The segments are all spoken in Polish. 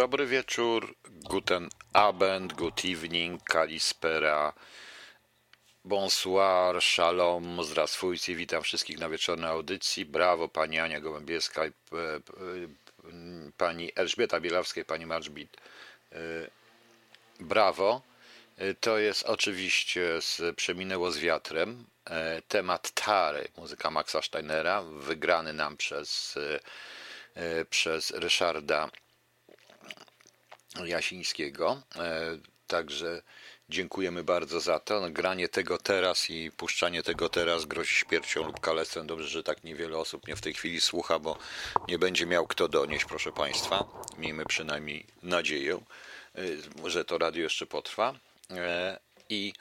Dobry wieczór, guten Abend, good evening, kalispera, bonsoir, shalom, zdrastwujcie, witam wszystkich na wieczornej audycji. Brawo, pani Ania Gołębieska, e, e, pani Elżbieta Bielawska i pani Marżbit. E, brawo. To jest oczywiście z Przeminęło z wiatrem. Temat Tary, muzyka Maxa Steinera, wygrany nam przez, przez Ryszarda Jasińskiego. E, Także dziękujemy bardzo za to. No, Granie tego teraz i puszczanie tego teraz grozi śmiercią lub kalectwem. Dobrze, że tak niewiele osób mnie w tej chwili słucha, bo nie będzie miał kto donieść, proszę Państwa. Miejmy przynajmniej nadzieję, e, że to radio jeszcze potrwa. E, I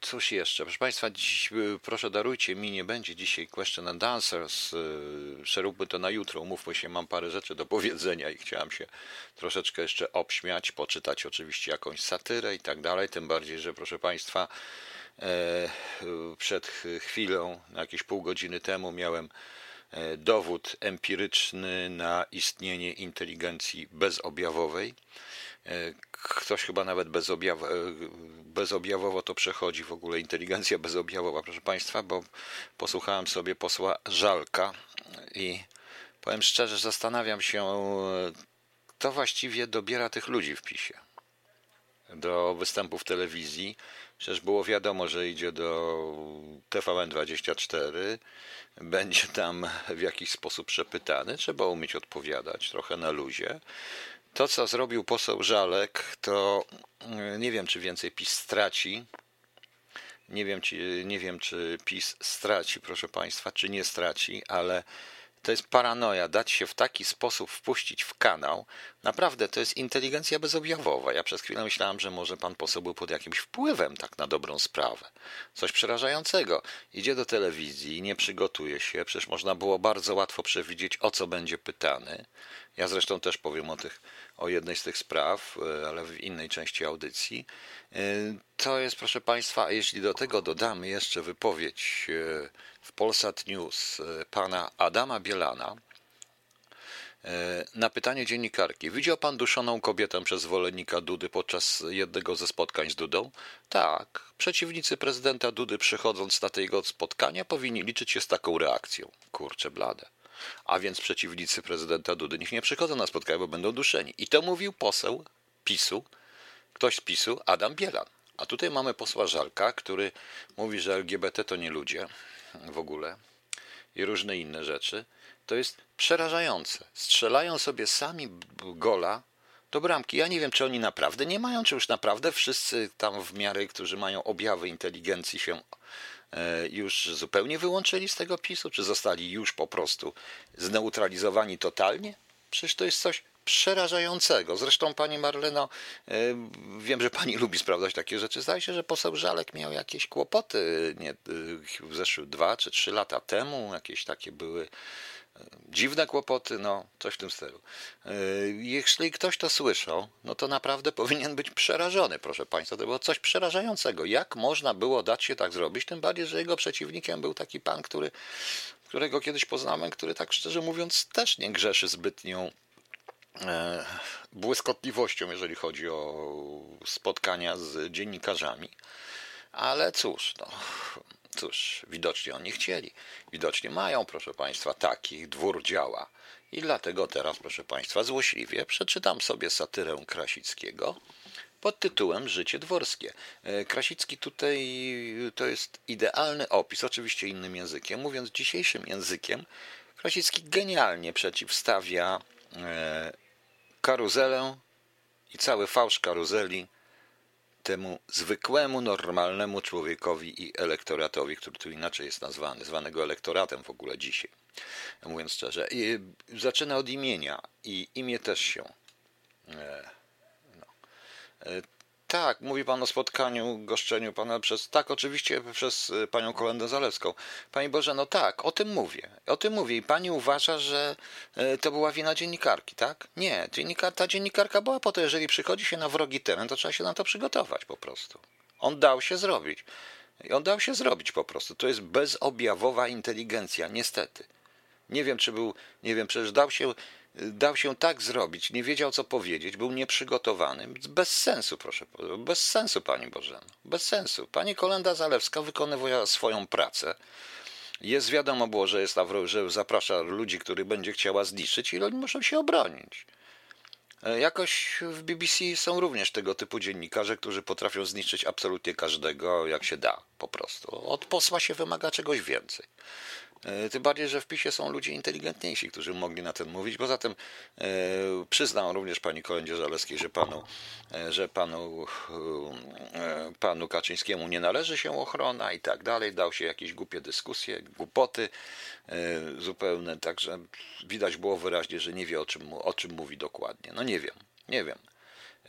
cóż jeszcze? Proszę Państwa, dziś, e, proszę darujcie mi, nie będzie dzisiaj question and answers. e, Przeróbmy to na jutro, umówmy się, mam parę rzeczy do powiedzenia i chciałem się troszeczkę jeszcze obśmiać, poczytać oczywiście jakąś satyrę i tak dalej, tym bardziej, że proszę Państwa, e, przed chwilą, jakieś pół godziny temu miałem e, dowód empiryczny na istnienie inteligencji bezobjawowej. E, Ktoś chyba nawet bezobjaw, e, bezobjawowo to przechodzi w ogóle inteligencja bezobjawowa, proszę Państwa, bo posłuchałem sobie posła Żalka i powiem szczerze, zastanawiam się, e, kto właściwie dobiera tych ludzi w PiSie do występów telewizji. Przecież było wiadomo, że idzie do TVN24, będzie tam w jakiś sposób przepytany, trzeba umieć odpowiadać trochę na luzie. To, co zrobił poseł Żalek, to y, nie wiem, czy więcej PiS straci. Nie wiem, czy, nie wiem, czy PiS straci, proszę Państwa, czy nie straci, ale to jest paranoja, dać się w taki sposób wpuścić w kanał. Naprawdę, to jest inteligencja bezobjawowa. Ja przez chwilę myślałem, że może pan poseł był pod jakimś wpływem, tak na dobrą sprawę. Coś przerażającego. Idzie do telewizji, nie przygotuje się, przecież można było bardzo łatwo przewidzieć, o co będzie pytany. Ja zresztą też powiem o, tych, o jednej z tych spraw, e, ale w innej części audycji. E, To jest, proszę Państwa, a jeśli do tego dodamy jeszcze wypowiedź e, w Polsat News pana Adama Bielana, Na pytanie dziennikarki, widział pan duszoną kobietę przez zwolennika Dudy podczas jednego ze spotkań z Dudą? Tak. Przeciwnicy prezydenta Dudy przychodząc na tego spotkania powinni liczyć się z taką reakcją. Kurczę blade. A więc przeciwnicy prezydenta Dudy niech nie przychodzą na spotkania, bo będą duszeni. I to mówił poseł PiSu, ktoś z PiSu, Adam Bielan. A tutaj mamy posła Żalka, który mówi, że LGBT to nie ludzie w ogóle i różne inne rzeczy. To jest przerażające. Strzelają sobie sami gola do bramki. Ja nie wiem, czy oni naprawdę nie mają, czy już naprawdę wszyscy tam w miarę, którzy mają objawy inteligencji się już zupełnie wyłączyli z tego PiSu, czy zostali już po prostu zneutralizowani totalnie? Przecież to jest coś przerażającego. Zresztą pani Marleno, e, wiem, że pani lubi sprawdzać takie rzeczy. Zdaje się, że poseł Żalek miał jakieś kłopoty nie, e, w zeszłe dwa czy trzy lata temu. Jakieś takie były e, dziwne kłopoty, no coś w tym stylu. E, Jeśli ktoś to słyszał, no to naprawdę powinien być przerażony, proszę Państwa. To było coś przerażającego. Jak można było dać się tak zrobić? Tym bardziej, że jego przeciwnikiem był taki pan, który, którego kiedyś poznałem, który tak szczerze mówiąc też nie grzeszy zbytnią e, błyskotliwością, jeżeli chodzi o spotkania z dziennikarzami. Ale cóż, no, cóż, widocznie oni chcieli. Widocznie mają, proszę Państwa, takich, dwór działa. I dlatego teraz, proszę Państwa, złośliwie przeczytam sobie satyrę Krasickiego pod tytułem Życie dworskie. E, Krasicki tutaj to jest idealny opis, oczywiście innym językiem. Mówiąc dzisiejszym językiem, Krasicki genialnie przeciwstawia e, karuzelę i cały fałsz karuzeli temu zwykłemu, normalnemu człowiekowi i elektoratowi, który tu inaczej jest nazwany, zwanego elektoratem w ogóle dzisiaj, mówiąc szczerze. I zaczyna od imienia i imię też się. e, No. Tak, mówi pan o spotkaniu, goszczeniu pana przez, tak, oczywiście przez e, panią Kolendę Zalewską. Pani Boże, no tak, o tym mówię. O tym mówię i pani uważa, że e, to była wina dziennikarki, tak? Nie, dziennikar, ta dziennikarka była po to, jeżeli przychodzi się na wrogi teren, to trzeba się na to przygotować po prostu. On dał się zrobić. I on dał się zrobić po prostu. To jest bezobjawowa inteligencja, niestety. Nie wiem, czy był, nie wiem, przecież dał się, dał się tak zrobić, nie wiedział co powiedzieć, był nieprzygotowany. Bez sensu, proszę, bez sensu, pani Bożeno, bez sensu. Pani Kolenda Zalewska wykonywała swoją pracę. Jest wiadomo było, że, jest, że zaprasza ludzi, których będzie chciała zniszczyć i oni muszą się obronić. E, jakoś w BBC są również tego typu dziennikarze, którzy potrafią zniszczyć absolutnie każdego, jak się da, po prostu. Od posła się wymaga czegoś więcej. E, tym bardziej, że w PiSie są ludzie inteligentniejsi, którzy mogli na tym mówić. Poza tym e, przyznam również pani Kolendzie Zaleskiej, że panu, e, że panu, e, panu Kaczyńskiemu nie należy się ochrona i tak dalej. Dał się jakieś głupie dyskusje, głupoty e, zupełne. Także widać było wyraźnie, że nie wie o czym, o czym mówi dokładnie. No nie wiem, nie wiem.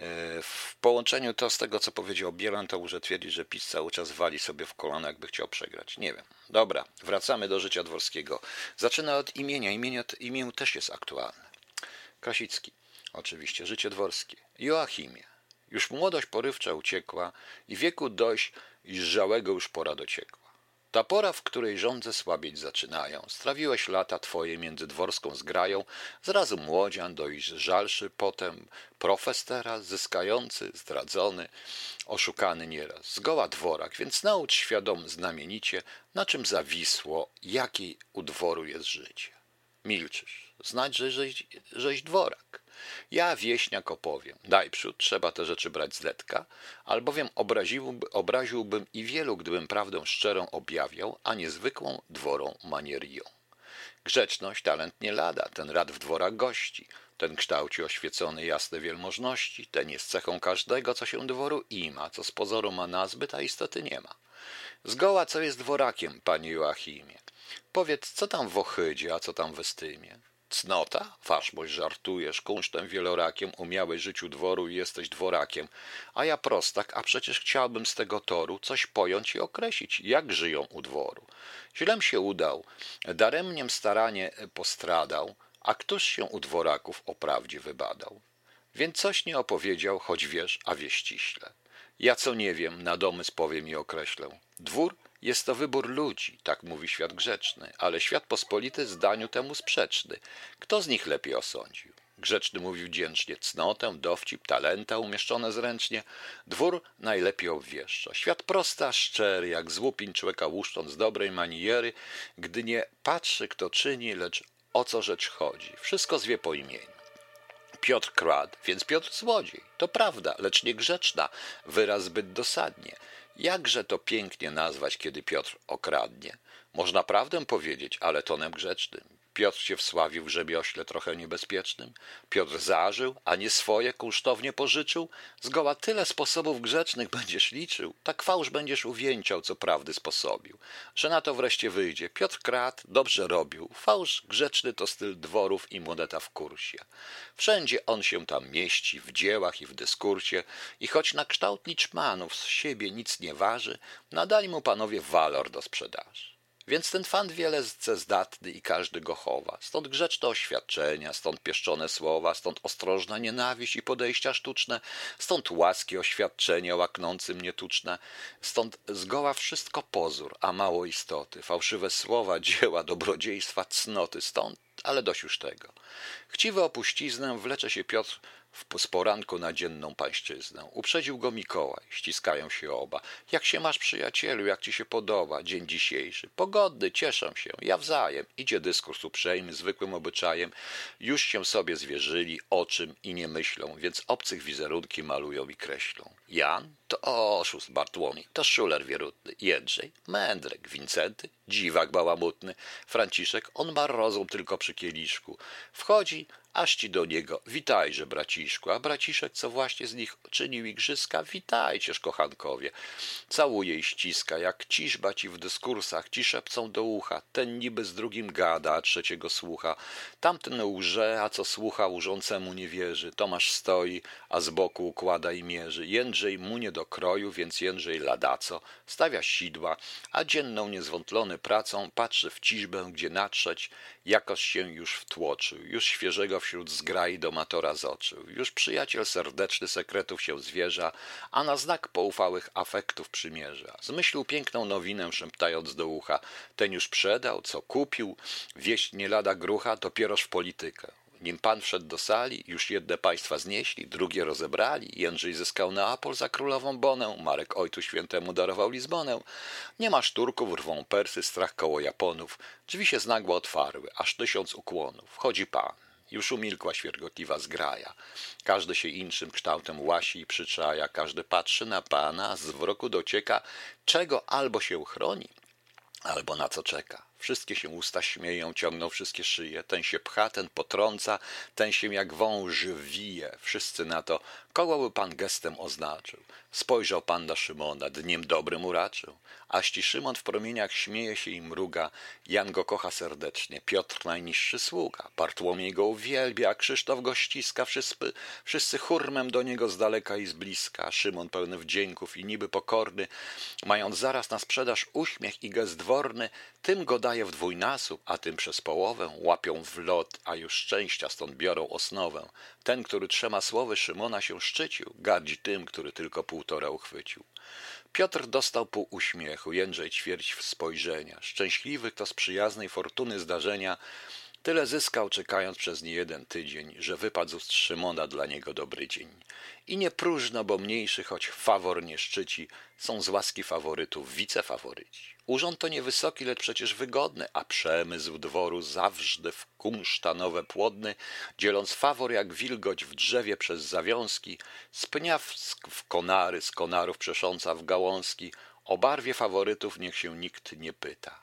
E, w połączeniu to z tego, co powiedział Bielan, to może twierdzić, że PiS cały czas wali sobie w kolano, jakby chciał przegrać. Nie wiem. Dobra, wracamy do życia dworskiego. Zaczyna od imienia. Imię, imię też jest aktualne. Krasicki. Oczywiście, życie dworskie. Joachimie. Już młodość porywcza uciekła i wieku dość, iż żałego już pora dociekła. Ta pora, w której żądze słabieć zaczynają, strawiłeś lata twoje między dworską zgrają, zrazu młodzian, dojść żalszy, potem profes teraz, zyskający, zdradzony, oszukany nieraz, zgoła dworak, więc naucz świadom znamienicie, na czym zawisło, jaki u dworu jest życie. Milczysz, znać, że żeś, żeś dworak. Ja wieśniak opowiem. Daj przód, trzeba te rzeczy brać z letka, albowiem obraziłby, obraziłbym i wielu, gdybym prawdę szczerą objawiał, a niezwykłą dworą manierią. Grzeczność, talent nie lada, ten rad w dworach gości, ten kształci oświecony jasne wielmożności, ten jest cechą każdego, co się dworu ima, co z pozoru ma nazbyt, a istoty nie ma. Zgoła, co jest dworakiem, panie Joachimie? Powiedz, co tam w Ochydzie, a co tam w Estymie? Cnota? Waszmość żartujesz, kunsztem wielorakiem, umiałeś życiu dworu i jesteś dworakiem. A ja prostak, a przecież chciałbym z tego toru coś pojąć i określić, jak żyją u dworu. Źlem się udał, daremniem staranie postradał, a któż się u dworaków o prawdzie wybadał? Więc coś nie opowiedział, choć wiesz, a wie ściśle. Ja co nie wiem, na domysł powiem i określę. Dwór jest to wybór ludzi, tak mówi świat grzeczny, ale świat pospolity zdaniu temu sprzeczny. Kto z nich lepiej osądził? Grzeczny mówi wdzięcznie cnotę, dowcip, talenta umieszczone zręcznie. Dwór najlepiej obwieszcza. Świat prosta, szczery, jak złupin człowieka łuszcząc dobrej maniery, gdy nie patrzy, kto czyni, lecz o co rzecz chodzi. Wszystko zwie po imieniu. Piotr kradł, więc Piotr złodziej. To prawda, lecz niegrzeczna, wyraz zbyt dosadnie. Jakże to pięknie nazwać, kiedy Piotr okradnie? Można prawdę powiedzieć, ale tonem grzecznym. Piotr się wsławił w rzemiośle trochę niebezpiecznym. Piotr zażył, a nie swoje kunsztownie pożyczył. Zgoła tyle sposobów grzecznych będziesz liczył, tak fałsz będziesz uwięciał, co prawdy sposobił. Że na to wreszcie wyjdzie. Piotr krat dobrze robił. Fałsz grzeczny to styl dworów i moneta w kursie. Wszędzie on się tam mieści, w dziełach i w dyskursie. I choć na kształt liczmanów z siebie nic nie waży, nadali mu panowie walor do sprzedaży. Więc ten fan wiele zdatny i każdy go chowa. Stąd grzeczne oświadczenia, stąd pieszczone słowa, stąd ostrożna nienawiść i podejścia sztuczne, stąd łaski oświadczenia łaknącym nietuczne, stąd zgoła wszystko pozór, a mało istoty, fałszywe słowa, dzieła, dobrodziejstwa, cnoty, stąd, ale dość już tego. Chciwy opuściznę wlecze się Piotr z poranku na dzienną pańszczyznę. Uprzedził go Mikołaj, ściskają się oba. Jak się masz, przyjacielu, jak ci się podoba dzień dzisiejszy? Pogodny, cieszę się, ja wzajem. Idzie dyskurs uprzejmy, zwykłym obyczajem. Już się sobie zwierzyli, o czym i nie myślą, więc obcych wizerunki malują i kreślą. Jan to oszust Bartłomiej, to szuler wierutny, Jędrzej, mędrek, Wincenty, dziwak bałamutny, Franciszek, on ma rozum tylko przy kieliszku. Wchodzi, aż ci do niego, witajże braciszku, a braciszek, co właśnie z nich czynił igrzyska, witajcież kochankowie. Całuje i ściska, jak ciżba ci w dyskursach, ci szepcą do ucha, ten niby z drugim gada, a trzeciego słucha. Tamten łże, a co słucha, łżącemu nie wierzy. Tomasz stoi, a z boku układa i mierzy. Jędrzej mu nie do kroju, więc Jędrzej ladaco, stawia sidła, a dzienną niezwątlony pracą patrzy w ciżbę, gdzie natrzeć, jakoś się już wtłoczył, już świeżego wśród zgrai domatora zoczył, już przyjaciel serdeczny sekretów się zwierza, a na znak poufałych afektów przymierza. Zmyślił piękną nowinę, szeptając do ucha, ten już przedał, co kupił, wieść nie lada grucha, dopieroż w politykę. Nim pan wszedł do sali, już jedne państwa znieśli, drugie rozebrali. Jędrzej zyskał Neapol za królową Bonę, Marek Ojcu Świętemu darował Lizbonę. Nie masz Turków, rwą Persy, strach koło Japonów. Drzwi się znagła otwarły, aż tysiąc ukłonów. Wchodzi pan. Już umilkła świergotliwa zgraja. Każdy się inszym kształtem łasi i przyczaja, każdy patrzy na pana, z wroku docieka, czego albo się chroni, albo na co czeka. Wszystkie się usta śmieją, ciągną wszystkie szyje. Ten się pcha, ten potrąca, ten się jak wąż wije. Wszyscy na to, kogo by pan gestem oznaczył. Spojrzał pan na Szymona, dniem dobrym uraczył. Aści Szymon w promieniach śmieje się i mruga. Jan go kocha serdecznie, Piotr najniższy sługa. Bartłomiej go uwielbia, a Krzysztof go ściska. Wszyscy, wszyscy hurmem do niego z daleka i z bliska. Szymon pełny wdzięków i niby pokorny, mając zaraz na sprzedaż uśmiech i gest dworny, tym go daje w dwójnasób, a tym przez połowę łapią w lot, a już szczęścia stąd biorą osnowę. Ten, który trzema słowy Szymona się szczycił, gardzi tym, który tylko półtora uchwycił. Piotr dostał pół uśmiechu, Jędrzej ćwierć spojrzenia. Szczęśliwy, kto z przyjaznej fortuny zdarzenia Tyle zyskał, czekając przez niejeden tydzień, że wypadł z Szymona dla niego dobry dzień. I nie próżno, bo mniejszy, choć fawor nie szczyci, są z łaski faworytów wicefaworyci. Urząd to niewysoki, lecz przecież wygodny, a przemysł dworu zawsze w kumsztanowe płodny, dzieląc fawor jak wilgoć w drzewie przez zawiązki, spnia w konary, z konarów przesząca w gałązki, o barwie faworytów niech się nikt nie pyta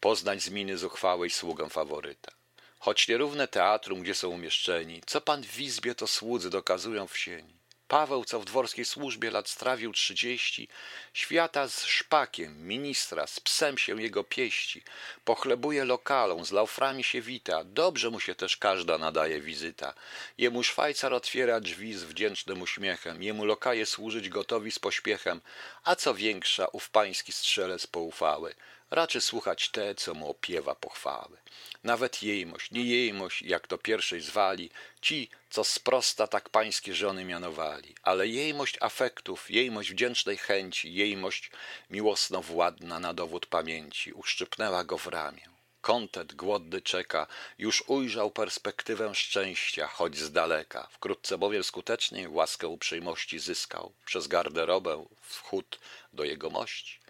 poznać z miny zuchwałej sługę faworyta. Choć nierówne teatrum, gdzie są umieszczeni, co pan w izbie, to słudzy dokazują w sieni. Paweł, co w dworskiej służbie lat strawił trzydzieści, świata z szpakiem, ministra, z psem się jego pieści, pochlebuje lokalą, z lauframi się wita, dobrze mu się też każda nadaje wizyta. Jemu Szwajcar otwiera drzwi z wdzięcznym uśmiechem, jemu lokaje służyć gotowi z pośpiechem, a co większa, ów pański strzelec poufały, raczy słuchać te, co mu opiewa pochwały. Nawet jejmość, nie jejmość, jak to pierwszej zwali, ci, co sprosta tak pańskie żony mianowali, ale jejmość afektów, jejmość wdzięcznej chęci, jejmość miłosno-władna na dowód pamięci, uszczypnęła go w ramię. Kontet głodny czeka, już ujrzał perspektywę szczęścia, choć z daleka. Wkrótce bowiem skutecznie łaskę uprzejmości zyskał, przez garderobę wchód do jego mości.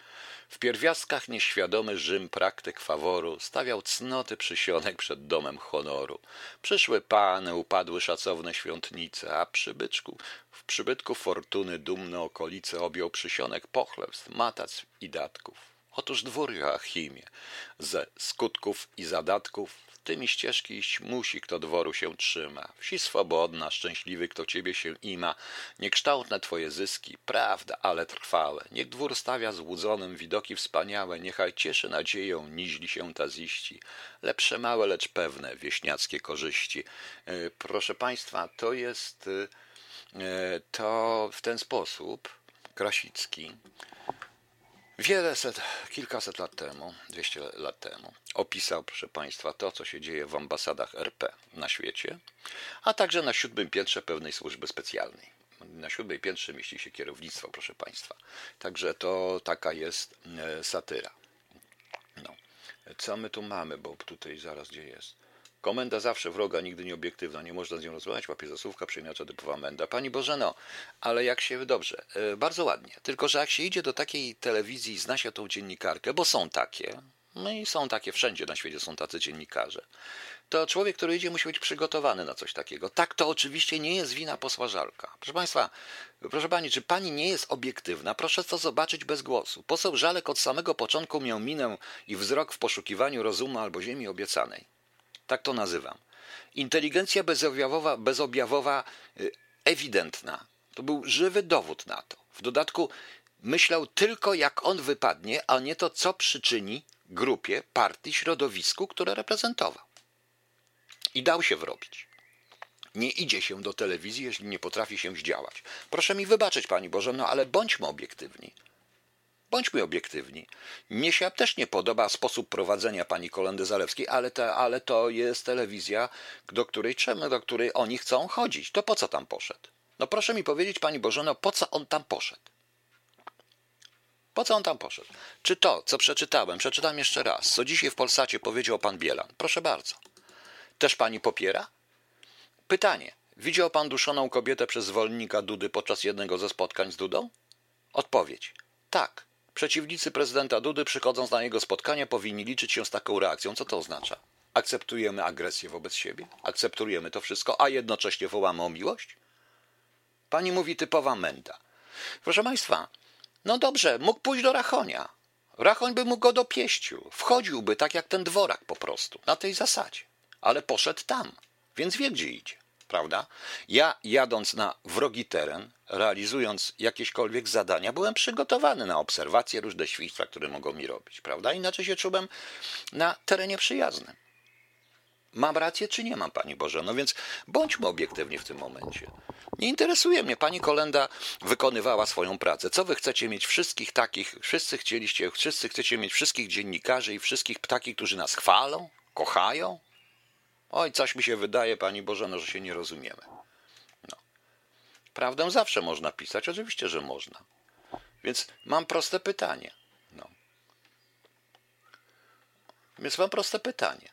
W pierwiastkach nieświadomy Rzym praktyk faworu stawiał cnoty przysionek przed domem honoru. Przyszły pany, upadły szacowne świątnice, a przybyczku, w przybytku fortuny dumne okolice objął przysionek pochlebstw, matac i datków. Otóż dwór Joachimie, ze skutków i zadatków Tymi ścieżki iść musi, kto dworu się trzyma. Wsi swobodna, szczęśliwy, kto ciebie się ima. Niekształtne twoje zyski, prawda, ale trwałe. Niech dwór stawia złudzonym widoki wspaniałe, niechaj cieszy nadzieją, niźli się taziści. Lepsze małe, lecz pewne, wieśniackie korzyści. E, proszę Państwa, to jest e, to w ten sposób Krasicki Wiele set, kilkaset lat temu, 200 lat temu, opisał, proszę Państwa, to, co się dzieje w ambasadach RP na świecie, a także na siódmym piętrze pewnej służby specjalnej. Na siódmej piętrze mieści się kierownictwo, proszę Państwa. Także to taka jest e, satyra. No. Co my tu mamy, bo tutaj zaraz gdzie jest? Komenda zawsze wroga, nigdy nie obiektywna, nie można z nią rozmawiać, łapie zasłówka, przemiacza typowa menda. Pani Bożeno, ale jak się, dobrze, e, bardzo ładnie, tylko że jak się idzie do takiej telewizji i zna się tą dziennikarkę, bo są takie, no i są takie, wszędzie na świecie są tacy dziennikarze, to człowiek, który idzie, musi być przygotowany na coś takiego. Tak, to oczywiście nie jest wina posła Żalka. Proszę Państwa, proszę Pani, czy Pani nie jest obiektywna? Proszę to zobaczyć bez głosu. Poseł Żalek od samego początku miał minę i wzrok w poszukiwaniu rozumu albo ziemi obiecanej. Tak to nazywam. Inteligencja bezobjawowa, bezobjawowa y, ewidentna. To był żywy dowód na to. W dodatku myślał tylko, jak on wypadnie, a nie to, co przyczyni grupie, partii, środowisku, które reprezentował. I dał się wrobić. Nie idzie się do telewizji, jeśli nie potrafi się zdziałać. Proszę mi wybaczyć, Pani Boże, no ale bądźmy obiektywni. Bądźmy obiektywni. Mnie się też nie podoba sposób prowadzenia pani Kolendy Zalewskiej, ale, te, ale to jest telewizja, do której trzeba, do której oni chcą chodzić. To po co tam poszedł? No proszę mi powiedzieć, pani Bożeno, po co on tam poszedł? Po co on tam poszedł? Czy to, co przeczytałem, przeczytam jeszcze raz, co dzisiaj w Polsacie powiedział pan Bielan? Proszę bardzo. Też pani popiera? Pytanie. Widział pan duszoną kobietę przez zwolennika Dudy podczas jednego ze spotkań z Dudą? Odpowiedź. Tak. Przeciwnicy prezydenta Dudy przychodząc na jego spotkanie powinni liczyć się z taką reakcją. Co to oznacza? Akceptujemy agresję wobec siebie? Akceptujemy to wszystko, a jednocześnie wołamy o miłość? Pani mówi typowa menda. Proszę Państwa, no dobrze, mógł pójść do Rachonia. Rachoń by mógł go dopieścił. Wchodziłby tak jak ten dworak po prostu, na tej zasadzie. Ale poszedł tam, więc wie gdzie idzie, prawda? Ja jadąc na wrogi teren, realizując jakiekolwiek zadania, byłem przygotowany na obserwacje różne świństwa, które mogą mi robić, prawda? Inaczej się czułem na terenie przyjaznym. Mam rację, czy nie mam, Pani Boże? No więc bądźmy obiektywni w tym momencie. Nie interesuje mnie, Pani Kolenda wykonywała swoją pracę. Co Wy chcecie mieć wszystkich takich, wszyscy chcieliście, wszyscy chcecie mieć wszystkich dziennikarzy i wszystkich takich, którzy nas chwalą, kochają? Oj, coś mi się wydaje, Pani Boże, no, że się nie rozumiemy. No. Prawdę zawsze można pisać, oczywiście, że można. Więc mam proste pytanie. No. Więc mam proste pytanie.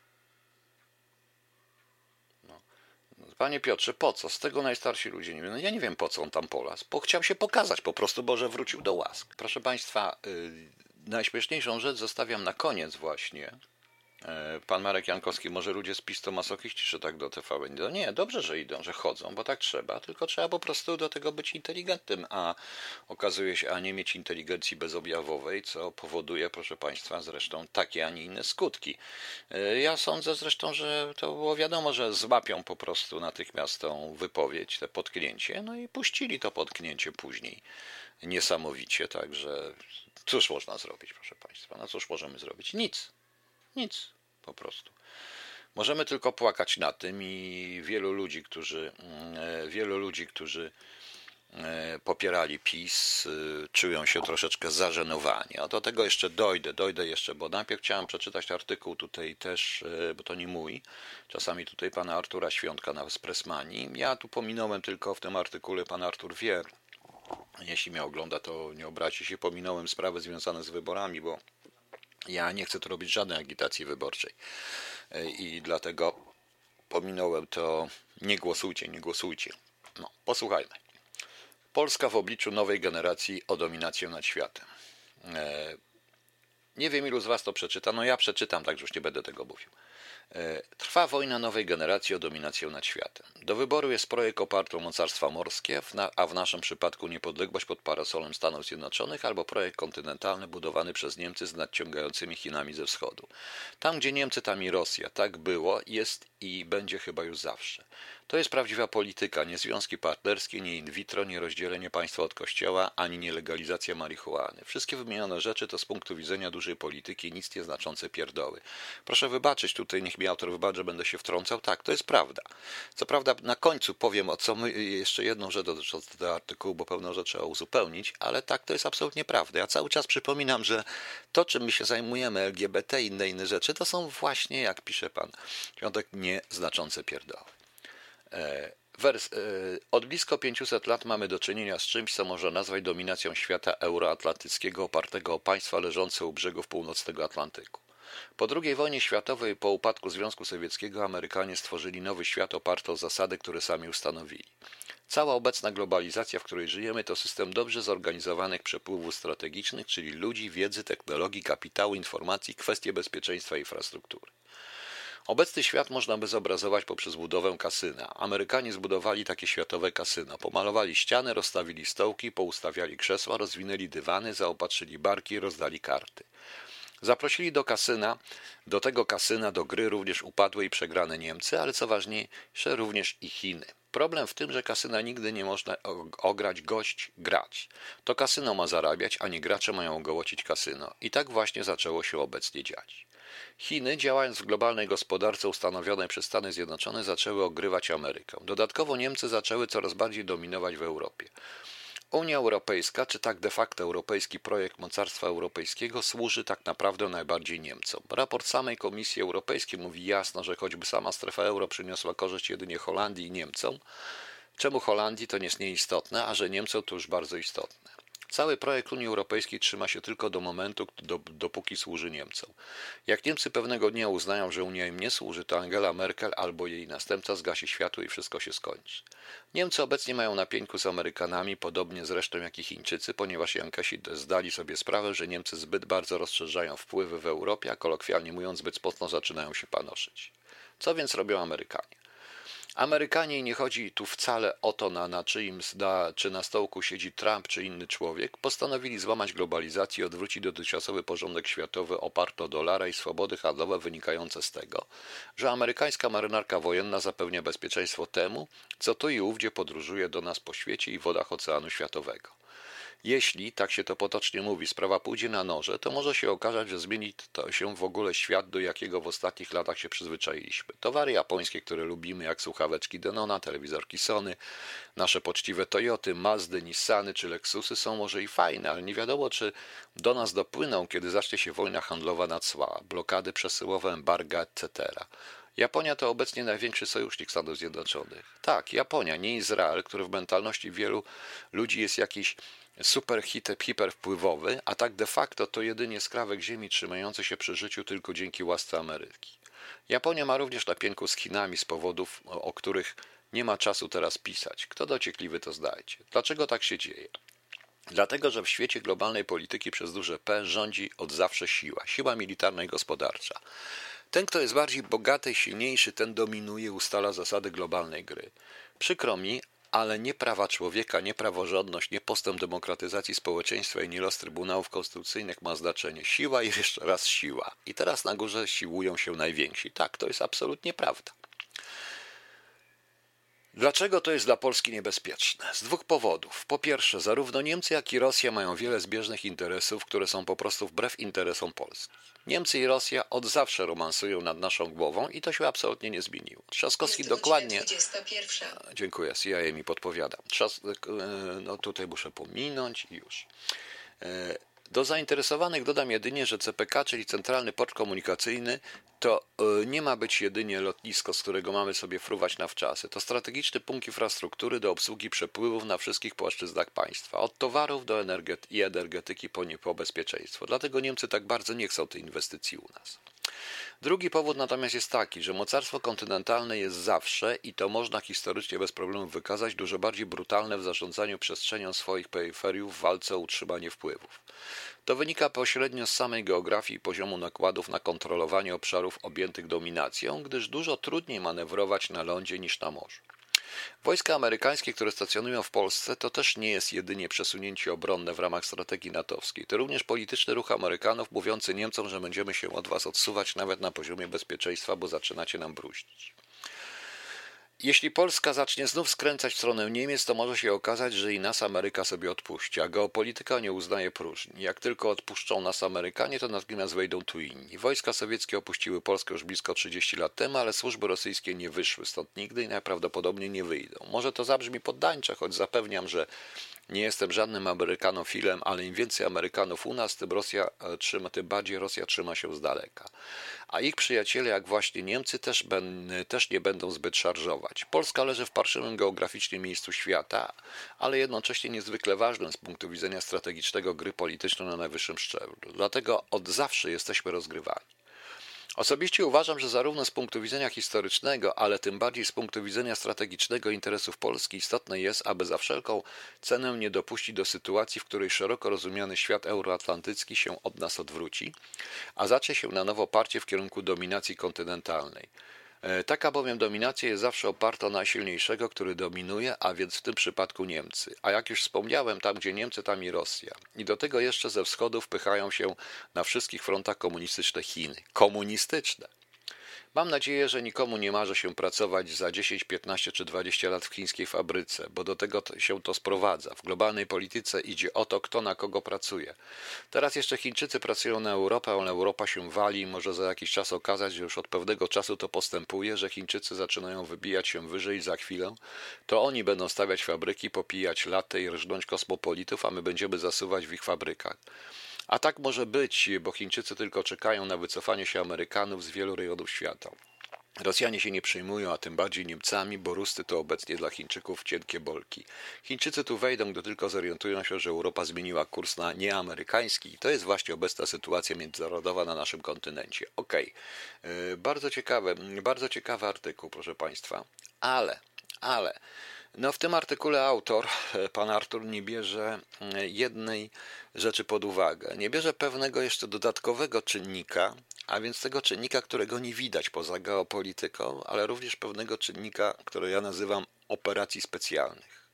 Panie Piotrze, po co? Z tego najstarsi ludzie nie wiem. No ja nie wiem, po co on tam polas, bo chciał się pokazać po prostu, bo że wrócił do łask. Proszę Państwa, yy, najśmieszniejszą rzecz zostawiam na koniec właśnie. E, pan Marek Jankowski, może ludzie z PiS to masochiści, czy tak do TVN? No nie, dobrze, że idą, że chodzą, bo tak trzeba, tylko trzeba po prostu do tego być inteligentnym, a okazuje się, a nie mieć inteligencji bezobjawowej, co powoduje, proszę Państwa, zresztą takie, a nie inne skutki. E, ja sądzę zresztą, że to było wiadomo, że złapią po prostu natychmiast tą wypowiedź, te potknięcie, no i puścili to potknięcie później niesamowicie, także cóż można zrobić, proszę Państwa, no cóż możemy zrobić? Nic. Nic, po prostu. Możemy tylko płakać na tym i wielu ludzi, którzy, mm, e, wielu ludzi, którzy e, popierali PiS, e, czują się troszeczkę zażenowani. A do tego jeszcze dojdę, dojdę jeszcze, bo najpierw chciałem przeczytać artykuł tutaj też, bo to nie mój, czasami tutaj pana Artura Świątka na Espressmani. Ja tu pominąłem tylko w tym artykule, pan Artur wie, jeśli mnie ogląda, to nie obrazi się, pominąłem sprawy związane z wyborami, bo ja nie chcę tu robić żadnej agitacji wyborczej e, i dlatego pominąłem to. Nie głosujcie, nie głosujcie. No, posłuchajmy. Polska w obliczu nowej generacji o dominację nad światem. E, nie wiem, ilu z Was to przeczyta. No ja przeczytam, także już nie będę tego mówił. E, trwa wojna nowej generacji o dominację nad światem. Do wyboru jest projekt oparty o mocarstwa morskie, a w naszym przypadku niepodległość pod parasolem Stanów Zjednoczonych, albo projekt kontynentalny budowany przez Niemcy z nadciągającymi Chinami ze wschodu. Tam, gdzie Niemcy, tam i Rosja. Tak było, jest i będzie chyba już zawsze. To jest prawdziwa polityka, nie związki partnerskie, nie in vitro, nie rozdzielenie państwa od kościoła, ani nie legalizacja marihuany. Wszystkie wymienione rzeczy to z punktu widzenia dużej polityki nic nieznaczące pierdoły. Proszę wybaczyć, tutaj niech mi autor wybaczy, będę się wtrącał. Tak, to jest prawda. Co prawda na końcu powiem o co my, jeszcze jedną rzecz dotyczącą tego artykułu, bo pewną rzecz trzeba uzupełnić, ale tak, to jest absolutnie prawda. Ja cały czas przypominam, że to, czym my się zajmujemy, LGBT i inne inne rzeczy, to są właśnie, jak pisze pan Świątek, nieznaczące pierdoły. E, wers, e, od blisko 500 lat mamy do czynienia z czymś, co można nazwać dominacją świata euroatlantyckiego opartego o państwa leżące u brzegów północnego Atlantyku. Po II wojnie światowej, po upadku Związku Sowieckiego, Amerykanie stworzyli nowy świat oparty o zasady, które sami ustanowili. Cała obecna globalizacja, w której żyjemy, to system dobrze zorganizowanych przepływów strategicznych, czyli ludzi, wiedzy, technologii, kapitału, informacji, kwestie bezpieczeństwa i infrastruktury. Obecny świat można by zobrazować poprzez budowę kasyna. Amerykanie zbudowali takie światowe kasyno. Pomalowali ściany, rozstawili stołki, poustawiali krzesła, rozwinęli dywany, zaopatrzyli barki rozdali karty. Zaprosili do kasyna, do tego kasyna, do gry również upadłe i przegrane Niemcy, ale co ważniejsze, również i Chiny. Problem w tym, że kasyna nigdy nie można ograć gość grać. To kasyno ma zarabiać, a nie gracze mają ogołocić kasyno. I tak właśnie zaczęło się obecnie dziać. Chiny, działając w globalnej gospodarce ustanowionej przez Stany Zjednoczone, zaczęły ogrywać Amerykę. Dodatkowo Niemcy zaczęły coraz bardziej dominować w Europie. Unia Europejska, czy tak de facto europejski projekt mocarstwa europejskiego, służy tak naprawdę najbardziej Niemcom. Raport samej Komisji Europejskiej mówi jasno, że choćby sama strefa euro przyniosła korzyść jedynie Holandii i Niemcom, czemu Holandii to nie jest nieistotne, a że Niemcom to już bardzo istotne. Cały projekt Unii Europejskiej trzyma się tylko do momentu, do, dopóki służy Niemcom. Jak Niemcy pewnego dnia uznają, że Unia im nie służy, to Angela Merkel albo jej następca zgasi światło i wszystko się skończy. Niemcy obecnie mają na z Amerykanami, podobnie zresztą jak i Chińczycy, ponieważ Jankesi zdali sobie sprawę, że Niemcy zbyt bardzo rozszerzają wpływy w Europie, a kolokwialnie mówiąc zbyt mocno zaczynają się panoszyć. Co więc robią Amerykanie? Amerykanie nie chodzi tu wcale o to, na, na czyim czy na stołku siedzi Trump czy inny człowiek, postanowili złamać globalizację i odwrócić dotychczasowy porządek światowy oparty o dolara i swobody handlowe wynikające z tego, że amerykańska marynarka wojenna zapewnia bezpieczeństwo temu, co tu i ówdzie podróżuje do nas po świecie i wodach Oceanu Światowego. Jeśli, tak się to potocznie mówi, sprawa pójdzie na noże, to może się okazać, że zmieni to się w ogóle świat, do jakiego w ostatnich latach się przyzwyczailiśmy. Towary japońskie, które lubimy, jak słuchaweczki Denona, telewizorki Sony, nasze poczciwe Toyoty, Mazdy, Nissany czy Lexusy są może i fajne, ale nie wiadomo, czy do nas dopłyną, kiedy zacznie się wojna handlowa na cła, blokady przesyłowe, embarga, etc. Japonia to obecnie największy sojusznik Stanów Zjednoczonych. Tak, Japonia, nie Izrael, który w mentalności wielu ludzi jest jakiś super hiperwpływowy, a tak de facto to jedynie skrawek ziemi trzymający się przy życiu tylko dzięki łasce Ameryki. Japonia ma również na z Chinami z powodów, o których nie ma czasu teraz pisać. Kto dociekliwy, to zdajcie. Dlaczego tak się dzieje? Dlatego, że w świecie globalnej polityki przez duże P rządzi od zawsze siła, siła militarna i gospodarcza. Ten, kto jest bardziej bogaty, silniejszy, ten dominuje, ustala zasady globalnej gry. Przykro mi, ale nie prawa człowieka, nie praworządność, nie postęp demokratyzacji społeczeństwa i nie los trybunałów konstytucyjnych ma znaczenie. Siła i jeszcze raz siła. I teraz na górze siłują się najwięksi. Tak, to jest absolutnie prawda. Dlaczego to jest dla Polski niebezpieczne? Z dwóch powodów. Po pierwsze, zarówno Niemcy, jak i Rosja mają wiele zbieżnych interesów, które są po prostu wbrew interesom Polski. Niemcy i Rosja od zawsze romansują nad naszą głową i to się absolutnie nie zmieniło. Trzaskowski dokładnie. 21. Dziękuję, CIA mi podpowiada. Trzas... E, no tutaj muszę pominąć i już. Do zainteresowanych dodam jedynie, że CPK, czyli Centralny Port Komunikacyjny, to e, nie ma być jedynie lotnisko, z którego mamy sobie fruwać na wczasy. To strategiczny punkt infrastruktury do obsługi przepływów na wszystkich płaszczyznach państwa, od towarów do energety i energetyki po, nie, po bezpieczeństwo. Dlatego Niemcy tak bardzo nie chcą tej inwestycji u nas. Drugi powód natomiast jest taki, że mocarstwo kontynentalne jest zawsze, i to można historycznie bez problemu wykazać, dużo bardziej brutalne w zarządzaniu przestrzenią swoich peryferiów w walce o utrzymanie wpływów. To wynika pośrednio z samej geografii i poziomu nakładów na kontrolowanie obszarów objętych dominacją, gdyż dużo trudniej manewrować na lądzie niż na morzu. Wojska amerykańskie, które stacjonują w Polsce, to też nie jest jedynie przesunięcie obronne w ramach strategii natowskiej. To również polityczny ruch Amerykanów mówiący Niemcom, że będziemy się od was odsuwać nawet na poziomie bezpieczeństwa, bo zaczynacie nam bruździć. Jeśli Polska zacznie znów skręcać w stronę Niemiec, to może się okazać, że i nas Ameryka sobie odpuści, a geopolityka nie uznaje próżni. Jak tylko odpuszczą nas Amerykanie, to natychmiast wejdą tu inni. Wojska sowieckie opuściły Polskę już blisko 30 lat temu, ale służby rosyjskie nie wyszły stąd nigdy i najprawdopodobniej nie wyjdą. Może to zabrzmi poddańcze, choć zapewniam, że nie jestem żadnym Amerykanofilem, ale im więcej Amerykanów u nas, tym Rosja e, trzyma, tym bardziej Rosja trzyma się z daleka. A ich przyjaciele, jak właśnie Niemcy, też, ben, też nie będą zbyt szarżować. Polska leży w parszywym geograficznie miejscu świata, ale jednocześnie niezwykle ważnym z punktu widzenia strategicznego gry politycznej na najwyższym szczeblu. Dlatego od zawsze jesteśmy rozgrywani. Osobiście uważam, że zarówno z punktu widzenia historycznego, ale tym bardziej z punktu widzenia strategicznego interesów Polski istotne jest, aby za wszelką cenę nie dopuścić do sytuacji, w której szeroko rozumiany świat euroatlantycki się od nas odwróci, a zacznie się na nowo parcie w kierunku dominacji kontynentalnej. E, taka bowiem dominacja jest zawsze oparta na silniejszego, który dominuje, a więc w tym przypadku Niemcy. A jak już wspomniałem, tam gdzie Niemcy, tam i Rosja. I do tego jeszcze ze wschodu wpychają się na wszystkich frontach komunistyczne Chiny. Komunistyczne! Mam nadzieję, że nikomu nie marzy się pracować za 10, 15 czy 20 lat w chińskiej fabryce, bo do tego się to sprowadza. W globalnej polityce idzie o to, kto na kogo pracuje. Teraz jeszcze Chińczycy pracują na Europę, ale Europa się wali i może za jakiś czas okazać, że już od pewnego czasu to postępuje, że Chińczycy zaczynają wybijać się wyżej za chwilę to oni będą stawiać fabryki, popijać latę i rżnąć kosmopolitów, a my będziemy zasuwać w ich fabrykach. A tak może być, bo Chińczycy tylko czekają na wycofanie się Amerykanów z wielu rejonów świata. Rosjanie się nie przejmują, a tym bardziej Niemcami, bo Rusty to obecnie dla Chińczyków cienkie bolki. Chińczycy tu wejdą, gdy tylko zorientują się, że Europa zmieniła kurs na nieamerykański i to jest właśnie obecna sytuacja międzynarodowa na naszym kontynencie. Okej, okay. bardzo ciekawe, bardzo ciekawy artykuł, proszę Państwa, ale, ale, no w tym artykule autor, pan Artur, nie bierze jednej rzeczy pod uwagę. Nie bierze pewnego jeszcze dodatkowego czynnika, a więc tego czynnika, którego nie widać poza geopolityką, ale również pewnego czynnika, który ja nazywam operacji specjalnych.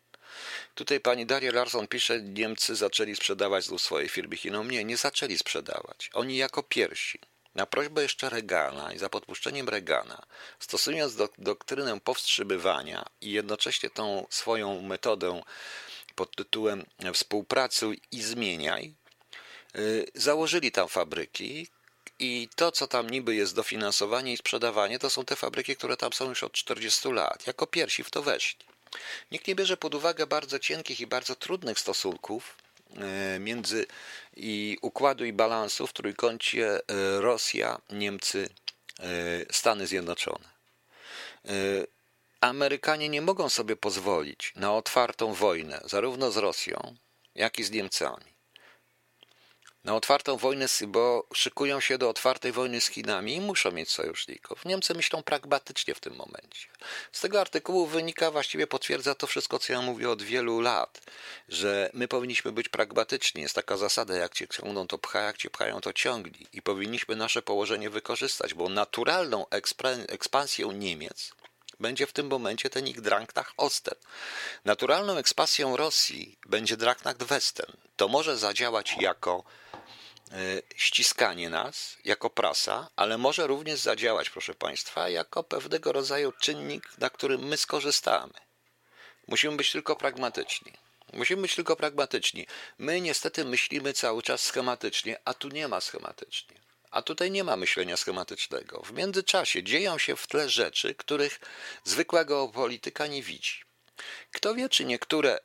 Tutaj pani Daria Larson pisze, Niemcy zaczęli sprzedawać znów swoje firmy Chinom. Nie, nie zaczęli sprzedawać. Oni jako pierwsi. Na prośbę jeszcze Reagana i za podpuszczeniem Reagana, stosując do, doktrynę powstrzymywania i jednocześnie tą swoją metodę pod tytułem współpracuj i zmieniaj, y, założyli tam fabryki, i to, co tam niby jest dofinansowanie i sprzedawanie, to są te fabryki, które tam są już od 40 lat. Jako pierwsi w to weszli. Nikt nie bierze pod uwagę bardzo cienkich i bardzo trudnych stosunków między i układu i balansu w trójkącie e, Rosja, Niemcy, e, Stany Zjednoczone. Amerykanie nie mogą sobie pozwolić na otwartą wojnę zarówno z Rosją, jak i z Niemcami na otwartą wojnę, bo szykują się do otwartej wojny z Chinami i muszą mieć sojuszników. Niemcy myślą pragmatycznie w tym momencie. Z tego artykułu wynika, właściwie potwierdza to wszystko, co ja mówię od wielu lat, że my powinniśmy być pragmatyczni. Jest taka zasada, jak cię ciągną, to pcha, jak cię pchają, to ciągli. I powinniśmy nasze położenie wykorzystać, bo naturalną ekspansją Niemiec będzie w tym momencie ten ich Drangnach Osten. Naturalną ekspansją Rosji będzie Drangnach Westen. To może zadziałać jako E, ściskanie nas jako prasa, ale może również zadziałać, proszę Państwa, jako pewnego rodzaju czynnik, na którym my skorzystamy. Musimy być tylko pragmatyczni. Musimy być tylko pragmatyczni. My niestety myślimy cały czas schematycznie, a tu nie ma schematycznie. A tutaj nie ma myślenia schematycznego. W międzyczasie dzieją się w tle rzeczy, których zwykłego polityka nie widzi. Kto wie, czy niektóre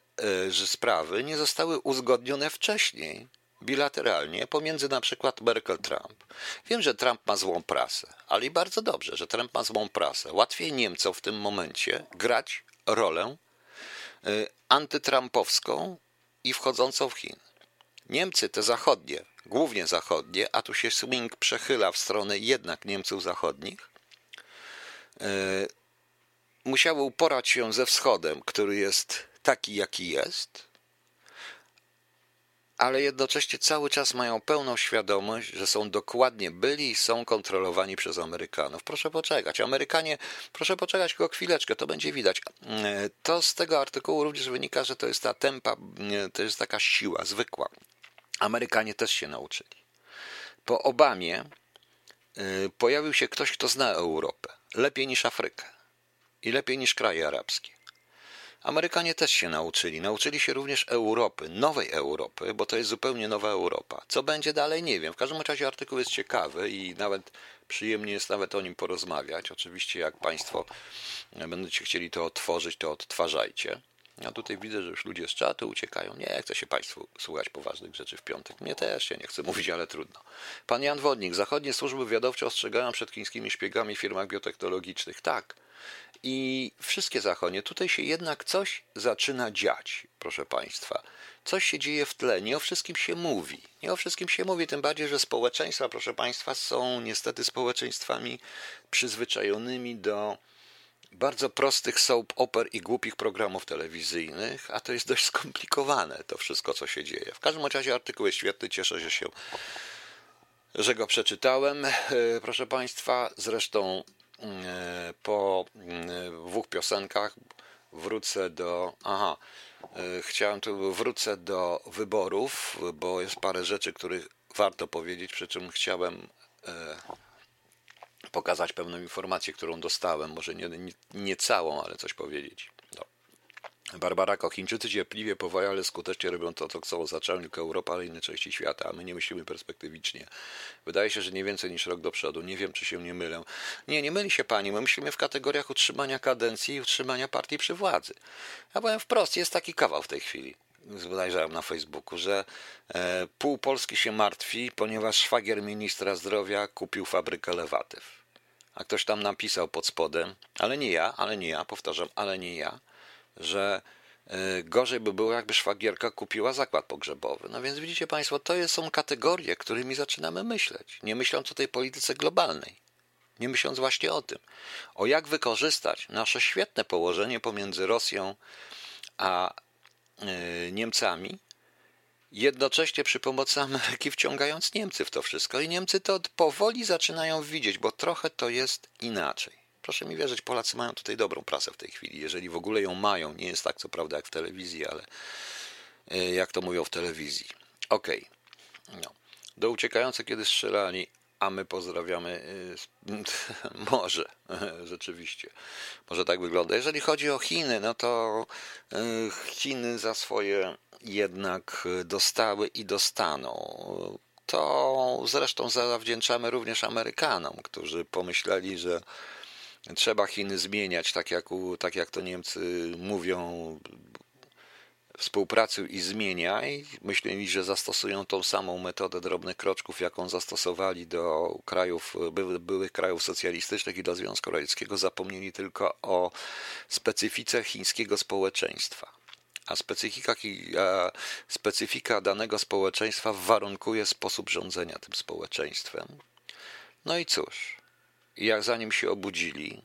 y, sprawy nie zostały uzgodnione wcześniej, bilateralnie pomiędzy na przykład Merkel-Trump. Wiem, że Trump ma złą prasę, ale i bardzo dobrze, że Trump ma złą prasę. Łatwiej Niemcom w tym momencie grać rolę y, antytrumpowską i wchodzącą w Chin. Niemcy te zachodnie, głównie zachodnie, a tu się swing przechyla w stronę jednak Niemców zachodnich, y, musiały uporać się ze wschodem, który jest taki, jaki jest, ale jednocześnie cały czas mają pełną świadomość, że są dokładnie byli i są kontrolowani przez Amerykanów. Proszę poczekać. Amerykanie, proszę poczekać tylko chwileczkę, to będzie widać. E, to z tego artykułu również wynika, że to jest ta tempa, e, to jest taka siła zwykła. Amerykanie też się nauczyli. Po Obamie e, pojawił się ktoś, kto zna Europę lepiej niż Afrykę i lepiej niż kraje arabskie. Amerykanie też się nauczyli. Nauczyli się również Europy, nowej Europy, bo to jest zupełnie nowa Europa. Co będzie dalej, nie wiem. W każdym razie artykuł jest ciekawy i nawet przyjemnie jest nawet o nim porozmawiać. Oczywiście, jak Państwo będziecie chcieli to otworzyć, to odtwarzajcie. Ja tutaj widzę, że już ludzie z czatu uciekają. Nie chcę się Państwu słuchać poważnych rzeczy w piątek. Mnie też się nie chcę mówić, ale trudno. Pan Jan Wodnik. Zachodnie służby wywiadowcze ostrzegają przed chińskimi szpiegami w firmach biotechnologicznych. Tak. I wszystkie zachodnie. Tutaj się jednak coś zaczyna dziać, proszę Państwa. Coś się dzieje w tle. Nie o wszystkim się mówi. Nie o wszystkim się mówi, tym bardziej, że społeczeństwa, proszę Państwa, są niestety społeczeństwami przyzwyczajonymi do bardzo prostych soap oper i głupich programów telewizyjnych, a to jest dość skomplikowane, to wszystko, co się dzieje. W każdym razie artykuł jest świetny, cieszę się, że go przeczytałem. E, proszę Państwa, zresztą e, po e, dwóch piosenkach wrócę do. Aha, chciałem tu wrócę do wyborów, bo jest parę rzeczy, których warto powiedzieć, przy czym chciałem pokazać pewną informację, którą dostałem, może nie, nie, nie całą, ale coś powiedzieć. No. Barbara Kochińczycy cierpliwie, powoli, ale skutecznie robią to, co chcą. Zaczęły tylko Europa, ale inne części świata, a my nie myślimy perspektywicznie. Wydaje się, że nie więcej niż rok do przodu. Nie wiem, czy się nie mylę. Nie, nie myli się pani. My myślimy w kategoriach utrzymania kadencji i utrzymania partii przy władzy. Ja powiem wprost, jest taki kawał w tej chwili zajrzałem na Facebooku, że e, pół Polski się martwi, ponieważ szwagier ministra zdrowia kupił fabrykę lewatyw. A ktoś tam napisał pod spodem, ale nie ja, ale nie ja, powtarzam, ale nie ja, że y, gorzej by było, jakby szwagierka kupiła zakład pogrzebowy. No więc widzicie Państwo, to są kategorie, którymi zaczynamy myśleć, nie myśląc o tej polityce globalnej, nie myśląc właśnie o tym, o jak wykorzystać nasze świetne położenie pomiędzy Rosją a y, Niemcami, jednocześnie przy pomocy Ameryki wciągając Niemcy w to wszystko. I Niemcy to powoli zaczynają widzieć, bo trochę to jest inaczej. Proszę mi wierzyć, Polacy mają tutaj dobrą prasę w tej chwili, jeżeli w ogóle ją mają. Nie jest tak, co prawda, jak w telewizji, ale e, jak to mówią w telewizji. Okej. Okay. No. Do uciekających, kiedy strzelali, a my pozdrawiamy. E, może, rzeczywiście. Może tak wygląda. Jeżeli chodzi o Chiny, no to e, Chiny za swoje jednak dostały i dostaną. To zresztą zawdzięczamy również Amerykanom, którzy pomyśleli, że trzeba Chiny zmieniać, tak jak, tak jak to Niemcy mówią, współpracuj i zmieniaj. Myśleli, że zastosują tą samą metodę drobnych kroczków, jaką zastosowali do krajów, by, byłych krajów socjalistycznych i do Związku Radzieckiego. Zapomnieli tylko o specyfice chińskiego społeczeństwa a specyfika, a specyfika danego społeczeństwa warunkuje sposób rządzenia tym społeczeństwem. No i cóż, jak zanim się obudzili,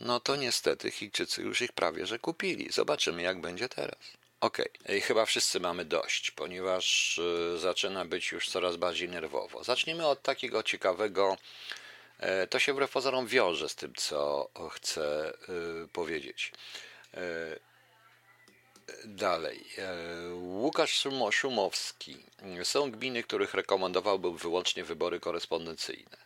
no to niestety Chińczycy już ich prawie że kupili. Zobaczymy, jak będzie teraz. Okej, okay. chyba wszyscy mamy dość, ponieważ y, zaczyna być już coraz bardziej nerwowo. Zacznijmy od takiego ciekawego. E, to się wbrew pozorom wiąże z tym, co chcę y, powiedzieć. Dalej. E, Łukasz Szumowski. Są gminy, których rekomendowałbym wyłącznie wybory korespondencyjne.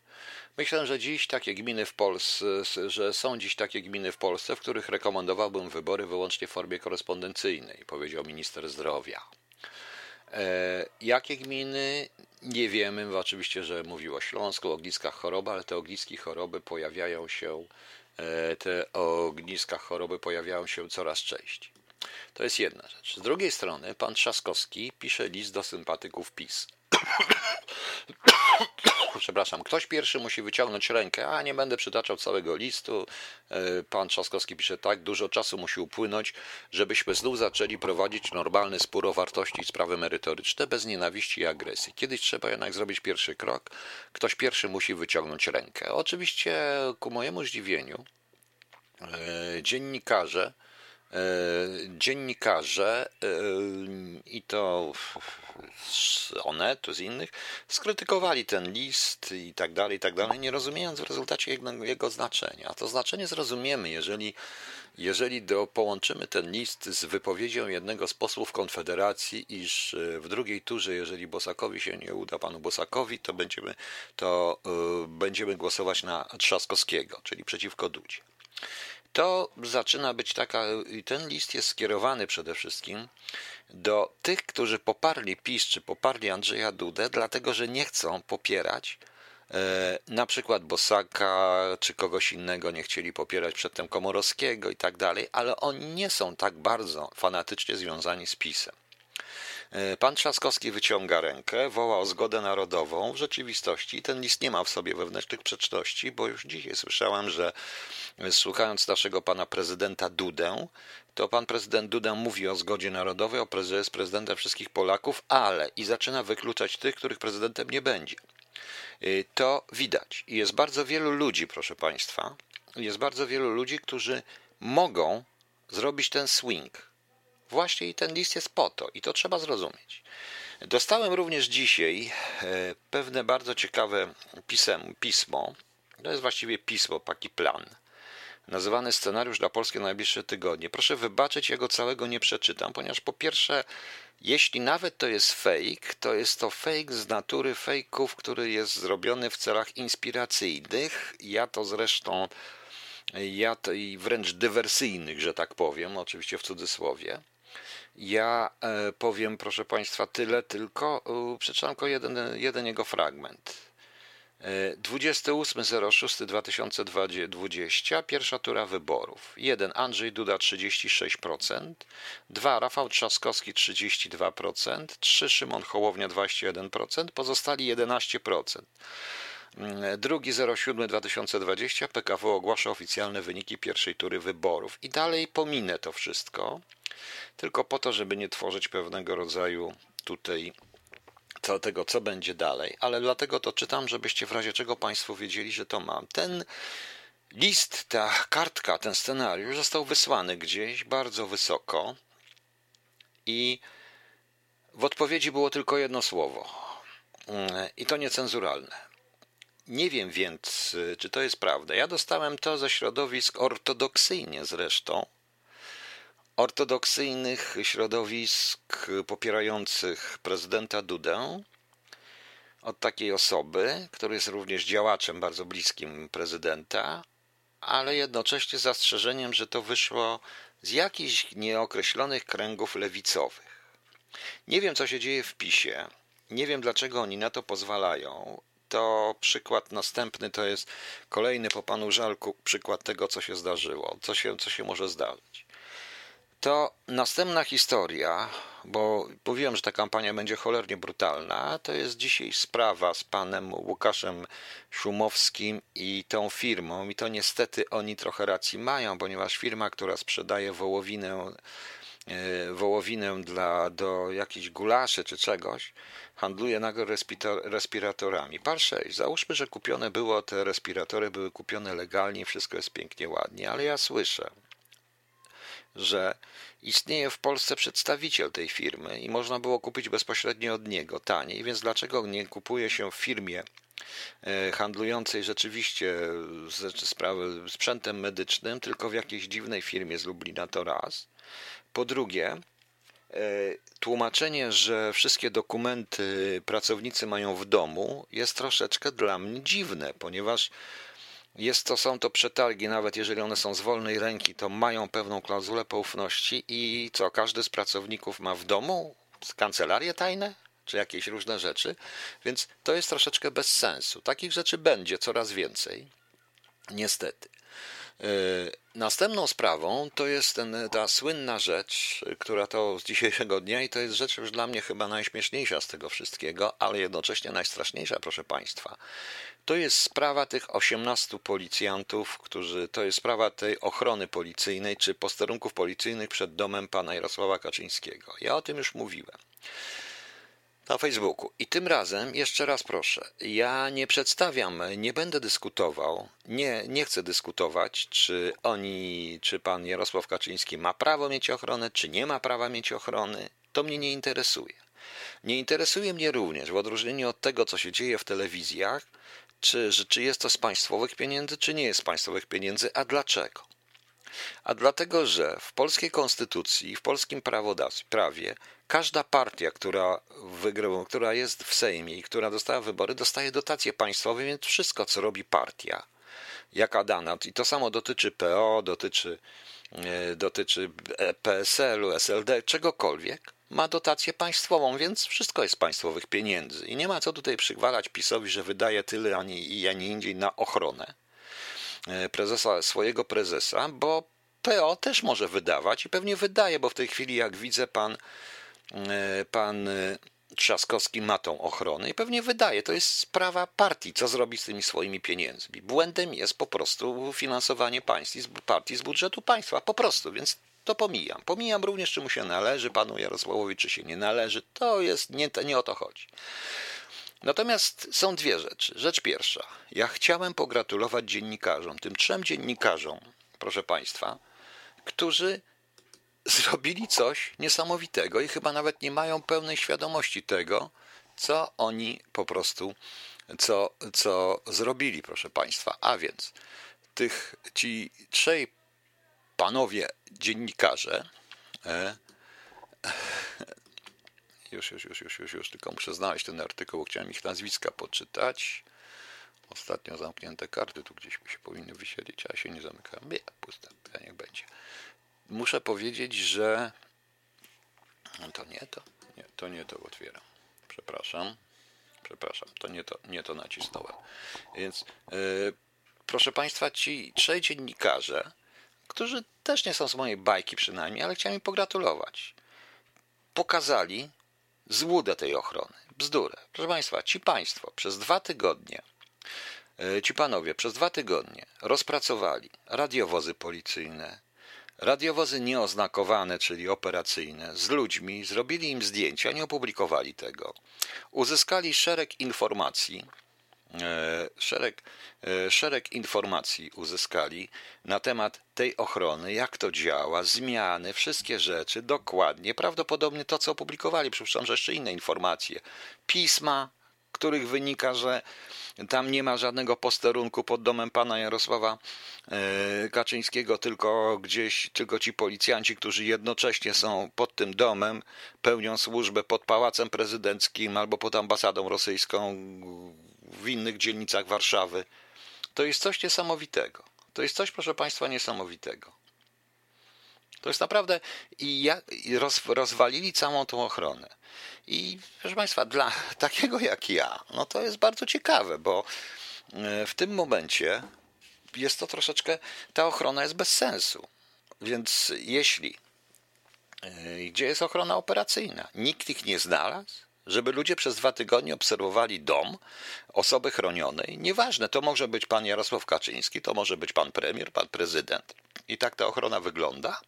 Myślę, że dziś takie gminy w Polsce, że są dziś takie gminy w Polsce, w których rekomendowałbym wybory wyłącznie w formie korespondencyjnej, powiedział minister zdrowia. E, jakie gminy? Nie wiemy. Oczywiście, że mówił o Śląsku, o ogniskach choroby, ale te ogniski choroby pojawiają się, e, te ogniska choroby pojawiają się coraz częściej. To jest jedna rzecz. Z drugiej strony pan Trzaskowski pisze list do sympatyków PiS. Przepraszam, ktoś pierwszy musi wyciągnąć rękę, a nie będę przytaczał całego listu. E, pan Trzaskowski pisze tak, dużo czasu musi upłynąć, żebyśmy znów zaczęli prowadzić normalny spór o wartości i sprawy merytoryczne bez nienawiści i agresji. Kiedyś trzeba jednak zrobić pierwszy krok. Ktoś pierwszy musi wyciągnąć rękę. Oczywiście ku mojemu zdziwieniu e, dziennikarze dziennikarze e, i to z Onetu, z innych, skrytykowali ten list i tak dalej, i tak dalej, nie rozumiejąc w rezultacie jego, jego znaczenia. A to znaczenie zrozumiemy, jeżeli, jeżeli do, połączymy ten list z wypowiedzią jednego z posłów Konfederacji, iż e, w drugiej turze, jeżeli Bosakowi się nie uda, panu Bosakowi, to będziemy, to, yy, będziemy głosować na Trzaskowskiego, czyli przeciwko Dudzie to zaczyna być taka, ten list jest skierowany przede wszystkim do tych, którzy poparli PiS czy poparli Andrzeja Dudę, dlatego że nie chcą popierać e, na przykład Bosaka czy kogoś innego, nie chcieli popierać przedtem Komorowskiego i tak dalej, ale oni nie są tak bardzo fanatycznie związani z PiSem. E, pan Trzaskowski wyciąga rękę, woła o zgodę narodową. W rzeczywistości ten list nie ma w sobie wewnętrznych sprzeczności, bo już dzisiaj słyszałem, że słuchając naszego pana prezydenta Dudę, to pan prezydent Duda mówi o zgodzie narodowej, o prezydentem wszystkich Polaków, ale i zaczyna wykluczać tych, których prezydentem nie będzie. E, to widać. I jest bardzo wielu ludzi, proszę państwa, jest bardzo wielu ludzi, którzy mogą zrobić ten swing Właśnie i ten list jest po to, i to trzeba zrozumieć. Dostałem również dzisiaj e, pewne bardzo ciekawe pisem, pismo. To jest właściwie pismo, taki plan. Nazywany scenariusz dla Polski na najbliższe tygodnie. Proszę wybaczyć, ja go całego nie przeczytam, ponieważ po pierwsze, jeśli nawet to jest fake, to jest to fake z natury fejków, który jest zrobiony w celach inspiracyjnych. Ja to zresztą, ja to i wręcz dywersyjnych, że tak powiem, oczywiście w cudzysłowie. Ja e, powiem, proszę Państwa, tyle tylko. Przeczytam tylko jeden, jeden jego fragment. 28.06.2020, e, pierwsza tura wyborów. 1. Andrzej Duda 36%, 2. Rafał Trzaskowski 32%, 3. Szymon Hołownia 21%, pozostali 11%. 2.07.2020 PKW ogłasza oficjalne wyniki pierwszej tury wyborów. I dalej pominę to wszystko, tylko po to, żeby nie tworzyć pewnego rodzaju tutaj tego, co będzie dalej, ale dlatego to czytam, żebyście w razie czego Państwo wiedzieli, że to mam. Ten list, ta kartka, ten scenariusz został wysłany gdzieś bardzo wysoko i w odpowiedzi było tylko jedno słowo. I to niecenzuralne. Nie wiem więc, czy to jest prawda. Ja dostałem to ze środowisk ortodoksyjnie zresztą, ortodoksyjnych środowisk popierających prezydenta Dudę od takiej osoby, który jest również działaczem bardzo bliskim prezydenta, ale jednocześnie z zastrzeżeniem, że to wyszło z jakichś nieokreślonych kręgów lewicowych. Nie wiem, co się dzieje w PiSie. Nie wiem, dlaczego oni na to pozwalają. To przykład następny to jest kolejny po panu Żalku przykład tego, co się zdarzyło, co się, co się może zdarzyć. To następna historia, bo mówiłem, że ta kampania będzie cholernie brutalna. To jest dzisiaj sprawa z panem Łukaszem Szumowskim i tą firmą. I to niestety oni trochę racji mają, ponieważ firma, która sprzedaje wołowinę, e, wołowinę dla, do jakichś gulaszy czy czegoś, handluje nagle respiratorami. Par 6. Załóżmy, że kupione było te respiratory, były kupione legalnie, wszystko jest pięknie, ładnie, ale ja słyszę, że istnieje w Polsce przedstawiciel tej firmy i można było kupić bezpośrednio od niego taniej, więc dlaczego nie kupuje się w firmie e, handlującej rzeczywiście sprawy sprzętem medycznym, tylko w jakiejś dziwnej firmie z Lublina to raz. Po drugie, e, tłumaczenie, że wszystkie dokumenty pracownicy mają w domu jest troszeczkę dla mnie dziwne, ponieważ jest to, są to przetargi, nawet jeżeli one są z wolnej ręki, to mają pewną klauzulę poufności i co, każdy z pracowników ma w domu kancelarie tajne? Czy jakieś różne rzeczy, więc to jest troszeczkę bez sensu. Takich rzeczy będzie coraz więcej, niestety. Yy, następną sprawą to jest ten, ta słynna rzecz, która to z dzisiejszego dnia i to jest rzecz już dla mnie chyba najśmieszniejsza z tego wszystkiego, ale jednocześnie najstraszniejsza, proszę Państwa. To jest sprawa tych 18 policjantów, którzy, to jest sprawa tej ochrony policyjnej czy posterunków policyjnych przed domem pana Jarosława Kaczyńskiego. Ja o tym już mówiłem na Facebooku. I tym razem jeszcze raz proszę, ja nie przedstawiam, nie będę dyskutował, nie, nie chcę dyskutować, czy oni, czy pan Jarosław Kaczyński ma prawo mieć ochronę, czy nie ma prawa mieć ochrony. To mnie nie interesuje. Nie interesuje mnie również, w odróżnieniu od tego, co się dzieje w telewizjach, czy, czy jest to z państwowych pieniędzy, czy nie jest z państwowych pieniędzy, a dlaczego. A dlatego, że w polskiej konstytucji, w polskim prawie, każda partia, która wygrywa, która jest w Sejmie i która dostała wybory, dostaje dotacje państwowe, więc wszystko, co robi partia, jaka dana, i to samo dotyczy PO, dotyczy, e, dotyczy PSL-u, SLD, czegokolwiek, ma dotację państwową, więc wszystko jest państwowych pieniędzy. I nie ma co tutaj przygwalać PiSowi, że wydaje tyle, ani, ani indziej na ochronę e, prezesa, swojego prezesa, bo PO też może wydawać i pewnie wydaje, bo w tej chwili, jak widzę, pan, pan e, Trzaskowski ma tą ochronę i pewnie wydaje. To jest sprawa partii, co zrobić z tymi swoimi pieniędzmi. Błędem jest po prostu finansowanie państw, partii z budżetu państwa, po prostu, więc to pomijam. Pomijam również, czy mu się należy, panu Jarosławowi, czy się nie należy. To jest, nie, nie o to chodzi. Natomiast są dwie rzeczy. Rzecz pierwsza. Ja chciałem pogratulować dziennikarzom, tym trzem dziennikarzom, proszę państwa, którzy zrobili coś niesamowitego i chyba nawet nie mają pełnej świadomości tego, co oni po prostu, co, co zrobili, proszę państwa. A więc tych, ci trzej panowie dziennikarze, e, już, już, już, już, już, już, tylko muszę znaleźć ten artykuł, chciałem ich nazwiska poczytać. Ostatnio zamknięte karty tu gdzieś mi się powinny wysiedzieć, a się nie zamykają. Nie, pusta, niech będzie. Muszę powiedzieć, że to nie to, nie, to nie to otwieram. Przepraszam, przepraszam, to nie to, nie to nacisnąłem. Więc yy, proszę Państwa, ci trzej dziennikarze którzy też nie są z mojej bajki przynajmniej, ale chciałem im pogratulować. Pokazali złudę tej ochrony, bzdurę. Proszę Państwa, ci Państwo przez dwa tygodnie E, ci panowie przez dwa tygodnie rozpracowali radiowozy policyjne, radiowozy nieoznakowane, czyli operacyjne, z ludźmi, zrobili im zdjęcia, nie opublikowali tego. Uzyskali szereg informacji, e, szereg, e, szereg informacji uzyskali na temat tej ochrony, jak to działa, zmiany, wszystkie rzeczy, dokładnie, prawdopodobnie to, co opublikowali, przypuszczam, że jeszcze inne informacje, pisma, których wynika, że tam nie ma żadnego posterunku pod domem pana Jarosława e, Kaczyńskiego, tylko gdzieś, tylko ci policjanci, którzy jednocześnie są pod tym domem, pełnią służbę pod pałacem prezydenckim albo pod ambasadą rosyjską w innych dzielnicach Warszawy. To jest coś niesamowitego. To jest coś, proszę Państwa, niesamowitego. To jest naprawdę i, roz, rozwalili całą tą ochronę. I proszę Państwa, dla takiego jak ja, no to jest bardzo ciekawe, bo e, w tym momencie jest to troszeczkę, ta ochrona jest bez sensu. Więc jeśli, e, gdzie jest ochrona operacyjna? Nikt ich nie znalazł? Żeby ludzie przez dwa tygodnie obserwowali dom osoby chronionej. Nieważne, to może być pan Jarosław Kaczyński, to może być pan premier, pan prezydent. I tak ta ochrona wygląda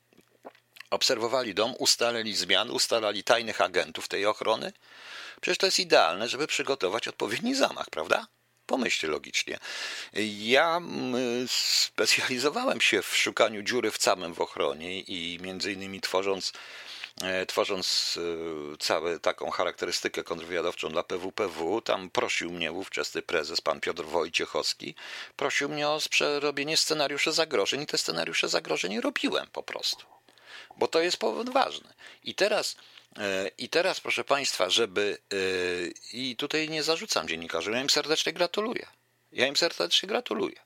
obserwowali dom, ustalili zmian, ustalali tajnych agentów tej ochrony. Przecież to jest idealne, żeby przygotować odpowiedni zamach, prawda? Pomyślcie logicznie. Ja specjalizowałem się w szukaniu dziury w całym w ochronie i między innymi tworząc e, tworząc e, całą taką charakterystykę kontrwywiadowczą dla PWPW, tam prosił mnie ówczesny prezes, pan Piotr Wojciechowski, prosił mnie o robienie scenariuszy zagrożeń i te scenariusze zagrożeń robiłem po prostu bo to jest powód ważny. I teraz, e, i teraz proszę Państwa, żeby. E, I tutaj nie zarzucam dziennikarzom, ja im serdecznie gratuluję. Ja im serdecznie gratuluję.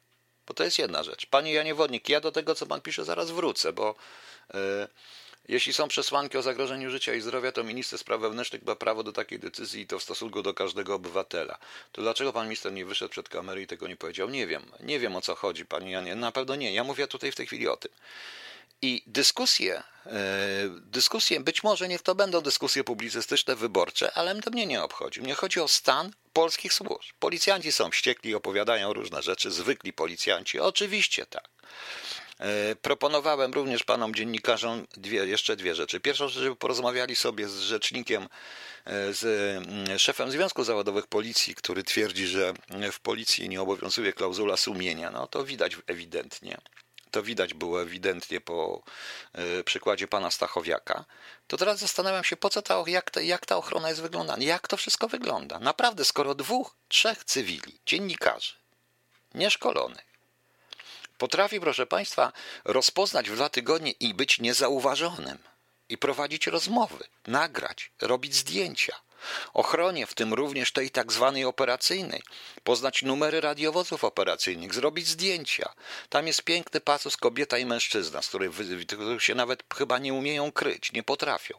Bo to jest jedna rzecz. Panie Janie Wodnik, ja do tego, co Pan pisze, zaraz wrócę, bo e, jeśli są przesłanki o zagrożeniu życia i zdrowia, to minister spraw wewnętrznych ma prawo do takiej decyzji i to w stosunku do każdego obywatela. To dlaczego pan minister nie wyszedł przed kamerę i tego nie powiedział? Nie wiem. Nie wiem o co chodzi, panie Janie. Na pewno nie. Ja mówię tutaj w tej chwili o tym. I dyskusje, e, dyskusje, być może niech to będą dyskusje publicystyczne, wyborcze, ale to mnie nie obchodzi. Mnie chodzi o stan polskich służb. Policjanci są wściekli, opowiadają różne rzeczy, zwykli policjanci, oczywiście tak. E, proponowałem również panom dziennikarzom dwie, jeszcze dwie rzeczy. Pierwszą żeby porozmawiali sobie z rzecznikiem, e, z mm, szefem Związku Zawodowych Policji, który twierdzi, że w policji nie obowiązuje klauzula sumienia. No to widać ewidentnie to widać było ewidentnie po e, przykładzie pana Stachowiaka, to teraz zastanawiam się, po co ta, jak, ta, jak ta ochrona jest wyglądana, jak to wszystko wygląda. Naprawdę, skoro dwóch, trzech cywili, dziennikarzy, nieszkolonych, potrafi, proszę państwa, rozpoznać w dwa tygodnie i być niezauważonym, i prowadzić rozmowy, nagrać, robić zdjęcia, ochronie, w tym również tej tak zwanej operacyjnej, poznać numery radiowozów operacyjnych, zrobić zdjęcia. Tam jest piękny pasus kobieta i mężczyzna, z których, których się nawet chyba nie umieją kryć, nie potrafią.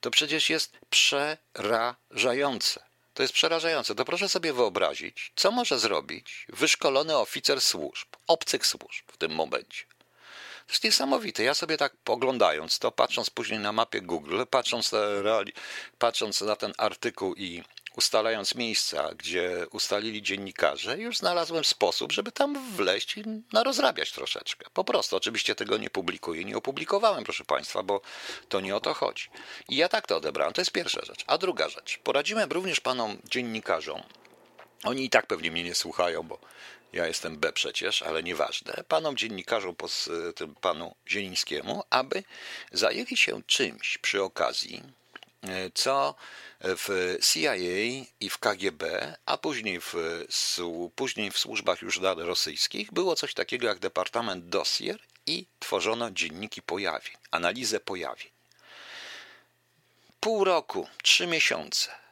To przecież jest przerażające. To jest przerażające. To proszę sobie wyobrazić, co może zrobić wyszkolony oficer służb, obcych służb w tym momencie. Jest niesamowite. Ja sobie tak poglądając to, patrząc później na mapie Google, patrząc na, patrząc na ten artykuł i ustalając miejsca, gdzie ustalili dziennikarze, już znalazłem sposób, żeby tam wleźć i narozrabiać troszeczkę. Po prostu, oczywiście tego nie publikuję, nie opublikowałem, proszę Państwa, bo to nie o to chodzi. I ja tak to odebrałem, to jest pierwsza rzecz. A druga rzecz, poradzimy również panom dziennikarzom, oni i tak pewnie mnie nie słuchają, bo ja jestem B przecież, ale nieważne, panom dziennikarzom, tym panu Zielińskiemu, aby zajęli się czymś przy okazji, e, co w CIA i w KGB, a później w, później w służbach już rosyjskich było coś takiego jak Departament Dossier i tworzono dzienniki pojawień, analizę pojawień. Pół roku, trzy miesiące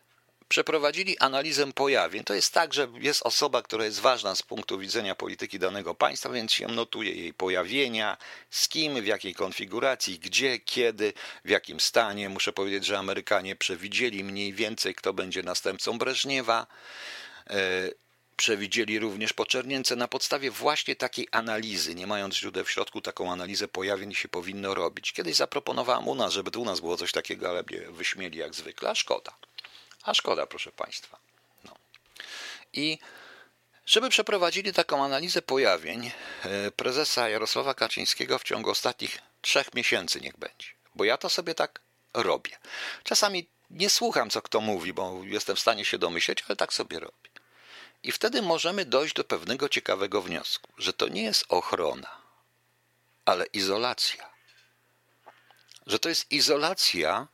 przeprowadzili analizę pojawień. To jest tak, że jest osoba, która jest ważna z punktu widzenia polityki danego państwa, więc się notuje jej pojawienia, z kim, w jakiej konfiguracji, gdzie, kiedy, w jakim stanie. Muszę powiedzieć, że Amerykanie przewidzieli mniej więcej, kto będzie następcą Breżniewa. E, przewidzieli również poczernięce na podstawie właśnie takiej analizy, nie mając źródeł w środku, taką analizę pojawień się powinno robić. Kiedyś zaproponowałem u nas, żeby tu u nas było coś takiego, ale mnie wyśmieli jak zwykle, a szkoda. A szkoda, proszę Państwa. No. I żeby przeprowadzili taką analizę pojawień e, prezesa Jarosława Kaczyńskiego w ciągu ostatnich trzech miesięcy, niech będzie. Bo ja to sobie tak robię. Czasami nie słucham, co kto mówi, bo jestem w stanie się domyśleć, ale tak sobie robię. I wtedy możemy dojść do pewnego ciekawego wniosku, że to nie jest ochrona, ale izolacja. Że to jest izolacja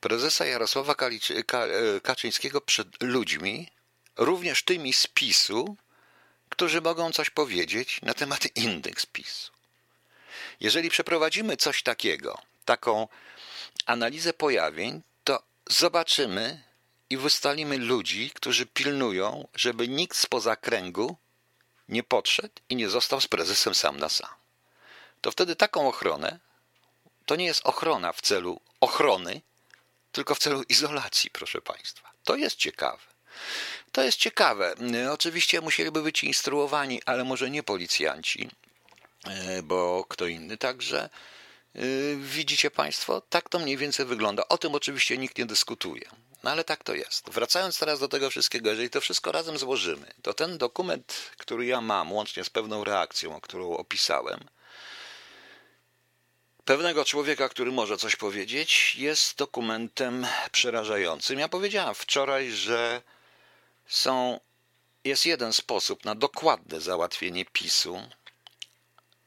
prezesa Jarosława e, Kaczyńskiego przed ludźmi, również tymi z PiSu, którzy mogą coś powiedzieć na temat z PiSu. Jeżeli przeprowadzimy coś takiego, taką analizę pojawień, to zobaczymy i wystalimy ludzi, którzy pilnują, żeby nikt spoza kręgu nie podszedł i nie został z prezesem sam na sam. To wtedy taką ochronę, to nie jest ochrona w celu ochrony, tylko w celu izolacji, proszę Państwa. To jest ciekawe. To jest ciekawe. Oczywiście musieliby być instruowani, ale może nie policjanci, e, bo kto inny. Także e, widzicie Państwo, tak to mniej więcej wygląda. O tym oczywiście nikt nie dyskutuje. No ale tak to jest. Wracając teraz do tego wszystkiego, jeżeli to wszystko razem złożymy, to ten dokument, który ja mam, łącznie z pewną reakcją, którą opisałem, pewnego człowieka, który może coś powiedzieć, jest dokumentem przerażającym. Ja powiedziałem wczoraj, że są, jest jeden sposób na dokładne załatwienie PiSu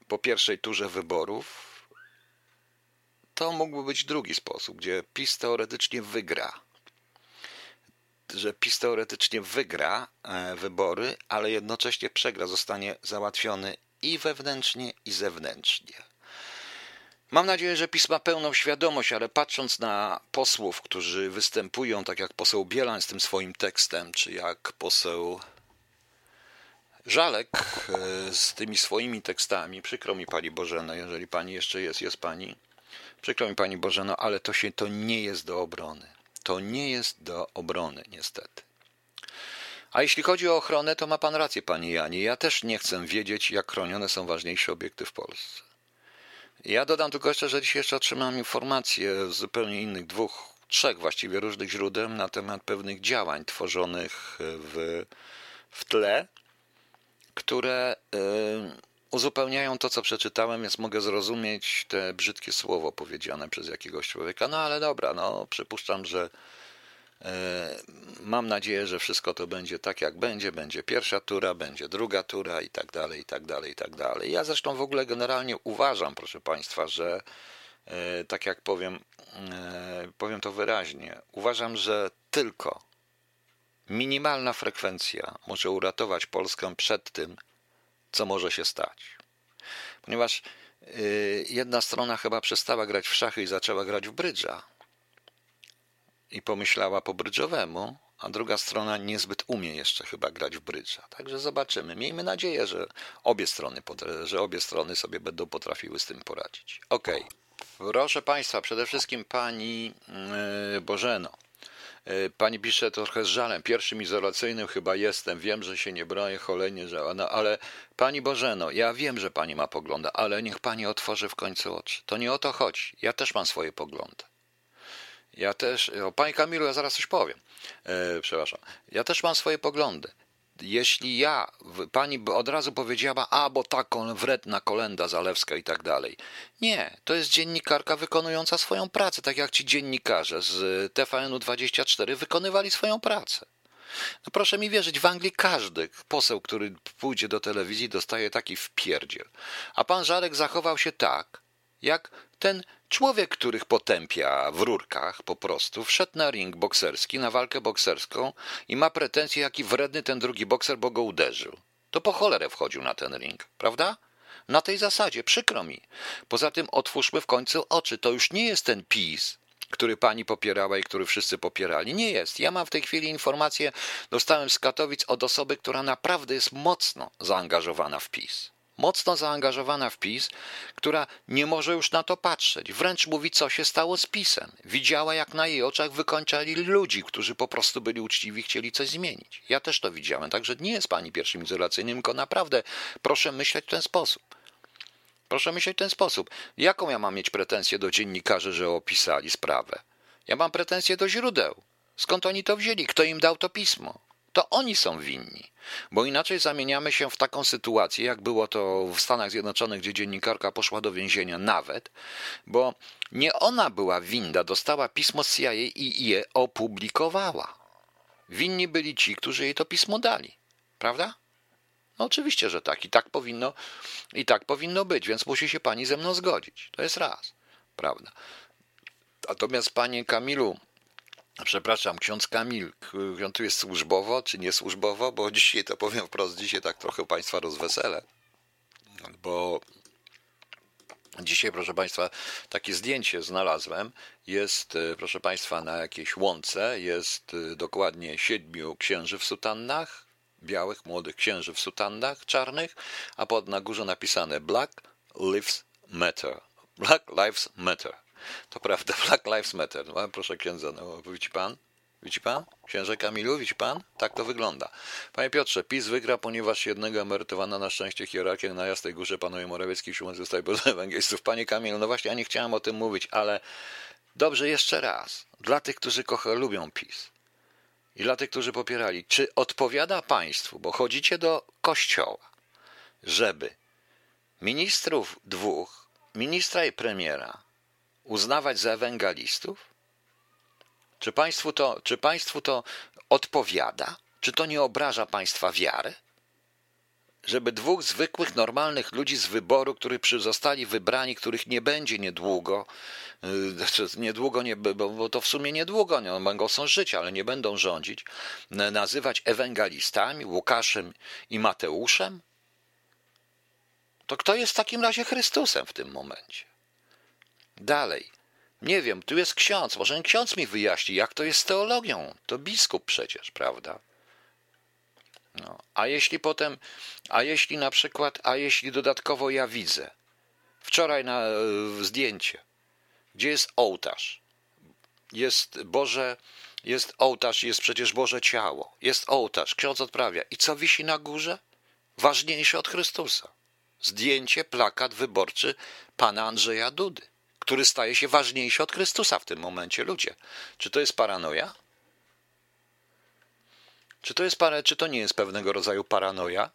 po pierwszej turze wyborów. To mógłby być drugi sposób, gdzie PiS teoretycznie wygra. Że PiS teoretycznie wygra e, wybory, ale jednocześnie przegra, zostanie załatwiony i wewnętrznie, i zewnętrznie. Mam nadzieję, że PiS ma pełną świadomość, ale patrząc na posłów, którzy występują, tak jak poseł Bielan z tym swoim tekstem, czy jak poseł Żalek e, z tymi swoimi tekstami, przykro mi Pani Bożeno, jeżeli Pani jeszcze jest, jest Pani, przykro mi Pani Bożeno, ale to się, to nie jest do obrony. To nie jest do obrony, niestety. A jeśli chodzi o ochronę, to ma Pan rację, Panie Janie. Ja też nie chcę wiedzieć, jak chronione są ważniejsze obiekty w Polsce. Ja dodam tylko jeszcze, że dzisiaj jeszcze otrzymałem informacje z zupełnie innych, dwóch, trzech właściwie różnych źródeł na temat pewnych działań tworzonych w, w tle, które y, uzupełniają to, co przeczytałem, więc mogę zrozumieć te brzydkie słowo powiedziane przez jakiegoś człowieka. No ale dobra, no przypuszczam, że mam nadzieję, że wszystko to będzie tak, jak będzie. Będzie pierwsza tura, będzie druga tura i tak dalej, i tak dalej, i tak dalej. Ja zresztą w ogóle generalnie uważam, proszę Państwa, że e, tak jak powiem, e, powiem to wyraźnie, uważam, że tylko minimalna frekwencja może uratować Polskę przed tym, co może się stać. Ponieważ jedna strona chyba przestała grać w szachy i zaczęła grać w brydża i pomyślała po brydżowemu, a druga strona niezbyt umie jeszcze chyba grać w brydża. Także zobaczymy. Miejmy nadzieję, że obie strony, że obie strony sobie będą potrafiły z tym poradzić. Okay. Proszę Państwa, przede wszystkim Pani yy, Bożeno. Yy, pani pisze trochę z żalem. Pierwszym izolacyjnym chyba jestem. Wiem, że się nie bronię, cholernie, że no, ale Pani Bożeno, ja wiem, że Pani ma poglądy, ale niech Pani otworzy w końcu oczy. To nie o to chodzi. Ja też mam swoje poglądy. Ja też, o Panie Kamilu, ja zaraz coś powiem. E, przepraszam. Ja też mam swoje poglądy. Jeśli ja, pani by od razu powiedziała, a bo taką wredna kolenda zalewska i tak dalej. Nie, to jest dziennikarka wykonująca swoją pracę, tak jak ci dziennikarze z TVN-u 24 wykonywali swoją pracę. No proszę mi wierzyć, w Anglii każdy poseł, który pójdzie do telewizji, dostaje taki wpierdziel. A pan Żarek zachował się tak, jak ten człowiek, których potępia w rurkach po prostu, wszedł na ring bokserski, na walkę bokserską i ma pretensje, jaki wredny ten drugi bokser, bo go uderzył. To po cholerę wchodził na ten ring, prawda? Na tej zasadzie, przykro mi. Poza tym otwórzmy w końcu oczy. To już nie jest ten PiS, który pani popierała i który wszyscy popierali. Nie jest. Ja mam w tej chwili informację, dostałem z Katowic od osoby, która naprawdę jest mocno zaangażowana w PiS mocno zaangażowana w PiS, która nie może już na to patrzeć. Wręcz mówi, co się stało z PiSem. Widziała, jak na jej oczach wykończali ludzi, którzy po prostu byli uczciwi i chcieli coś zmienić. Ja też to widziałem, także nie jest pani pierwszym izolacyjnym, tylko naprawdę proszę myśleć w ten sposób. Proszę myśleć w ten sposób. Jaką ja mam mieć pretensję do dziennikarzy, że opisali sprawę? Ja mam pretensję do źródeł. Skąd oni to wzięli? Kto im dał to pismo? To oni są winni, bo inaczej zamieniamy się w taką sytuację, jak było to w Stanach Zjednoczonych, gdzie dziennikarka poszła do więzienia nawet, bo nie ona była winna, dostała pismo z CIA i je opublikowała. Winni byli ci, którzy jej to pismo dali, prawda? No oczywiście, że tak. I tak powinno, i tak powinno być, więc musi się pani ze mną zgodzić. To jest raz, prawda? Natomiast panie Kamilu, Przepraszam, ksiądz Kamil, on tu jest służbowo czy nie służbowo, bo dzisiaj to powiem wprost, dzisiaj tak trochę Państwa rozweselę, bo dzisiaj, proszę Państwa, takie zdjęcie znalazłem, jest, e, proszę Państwa, na jakiejś łące, jest e, dokładnie siedmiu księży w sutannach, białych, młodych księży w sutannach czarnych, a pod na górze napisane Black Lives Matter. Black Lives Matter. To prawda, Black Lives Matter. No, proszę księdza, no, widzi pan? Widzi pan? Księże Kamilu, widzi pan? Tak to wygląda. Panie Piotrze, PiS wygra, ponieważ jednego emerytowana na szczęście hierarchia na Jasnej Górze panuje Morawiecki, Szuman zostaje bez ewangelistów. Panie Kamilu, no właśnie, ja nie chciałem o tym mówić, ale dobrze, jeszcze raz. Dla tych, którzy kocha, lubią PiS i dla tych, którzy popierali, czy odpowiada państwu, bo chodzicie do kościoła, żeby ministrów dwóch, ministra i premiera, uznawać za ewangelistów? Czy państwu to, czy państwu to odpowiada? Czy to nie obraża państwa wiary? Żeby dwóch zwykłych, normalnych ludzi z wyboru, których zostali wybrani, których nie będzie niedługo, y, znaczy niedługo nie, bo to w sumie niedługo, nie, mogą są żyć, ale nie będą rządzić, nazywać ewangelistami, Łukaszem i Mateuszem? To kto jest w takim razie Chrystusem w tym momencie? Dalej. Nie wiem, tu jest ksiądz. Może ksiądz mi wyjaśni, jak to jest z teologią. To biskup przecież, prawda? No. A jeśli potem, a jeśli na przykład, a jeśli dodatkowo ja widzę, wczoraj na zdjęcie, gdzie jest ołtarz, jest Boże, jest ołtarz, jest przecież Boże ciało, jest ołtarz, ksiądz odprawia. I co wisi na górze? Ważniejsze od Chrystusa. Zdjęcie, plakat wyborczy pana Andrzeja Dudy który staje się ważniejszy od Chrystusa w tym momencie, ludzie. Czy to jest paranoja? Czy to, jest, czy to nie jest pewnego rodzaju paranoja?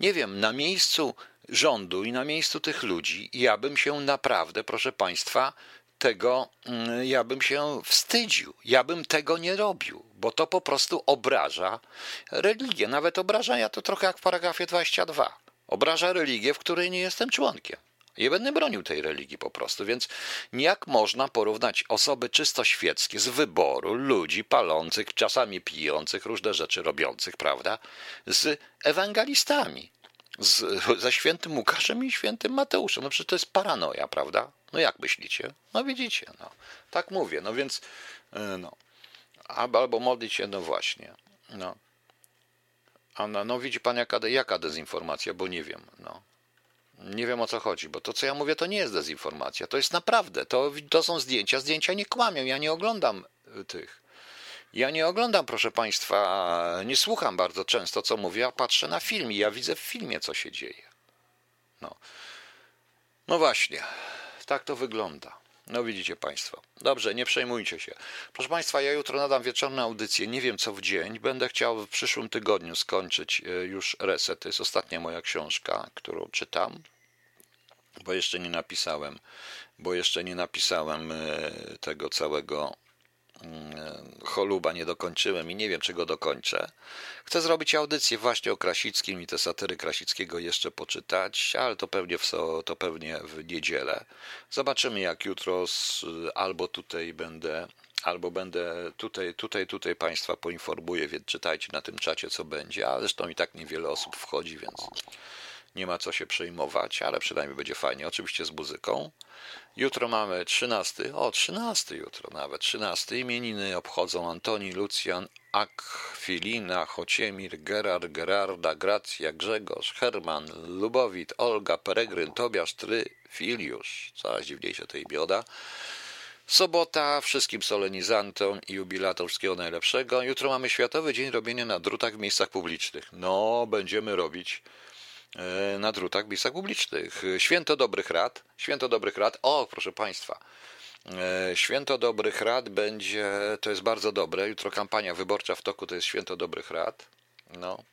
Nie wiem, na miejscu rządu i na miejscu tych ludzi ja bym się naprawdę, proszę Państwa, tego, mm, ja bym się wstydził. Ja bym tego nie robił, bo to po prostu obraża religię. Nawet obraża, ja to trochę jak w paragrafie 22. Obraża religię, w której nie jestem członkiem. Nie będę bronił tej religii po prostu, więc jak można porównać osoby czysto świeckie z wyboru ludzi palących, czasami pijących, różne rzeczy robiących, prawda, z ewangelistami, z, ze świętym Łukaszem i świętym Mateuszem. No przecież to jest paranoja, prawda? No jak myślicie? No widzicie, no. Tak mówię, no więc, e, no. Albo modlić się, no właśnie, no. A no, no widzi pan jaka, jaka dezinformacja, bo nie wiem, no. Nie wiem o co chodzi, bo to co ja mówię to nie jest dezinformacja, to jest naprawdę, to, to są zdjęcia, zdjęcia nie kłamią, ja nie oglądam y, tych. Ja nie oglądam, proszę Państwa, nie słucham bardzo często, co mówię, a patrzę na film i ja widzę w filmie, co się dzieje. No, no właśnie, tak to wygląda. No widzicie Państwo. Dobrze, nie przejmujcie się. Proszę Państwa, ja jutro nadam wieczorną audycję. Nie wiem co w dzień. Będę chciał w przyszłym tygodniu skończyć y, już reset. To jest ostatnia moja książka, którą czytam bo jeszcze nie napisałem, bo jeszcze nie napisałem e, tego całego choluba nie dokończyłem i nie wiem, czy go dokończę. Chcę zrobić audycję właśnie o Krasickim i te satyry Krasickiego jeszcze poczytać, ale to pewnie w, to pewnie w niedzielę. Zobaczymy, jak jutro z, albo tutaj będę, albo będę tutaj, tutaj, tutaj Państwa poinformuję, więc czytajcie na tym czacie, co będzie, ale zresztą i tak niewiele osób wchodzi, więc nie ma co się przejmować, ale przynajmniej będzie fajnie, oczywiście z muzyką. Jutro mamy 13, o 13 jutro nawet, 13 imieniny obchodzą Antoni, Lucjan, Akwilina, Chociemir, Gerard, Gerarda, Gracja, Grzegorz, Herman, Lubowit, Olga, Peregryn, Tobiasz, Try, Filiusz, coraz dziwniejsze tej bioda. Sobota wszystkim solenizantom i jubilatom wszystkiego najlepszego. Jutro mamy Światowy Dzień Robienia na drutach w miejscach publicznych. No, będziemy robić na drutach miejscach publicznych. Święto dobrych rad. Święto dobrych rad. O, proszę Państwa. E, Święto Dobrych Rad będzie, to jest bardzo dobre. Jutro kampania wyborcza w toku to jest Święto Dobrych Rad. No.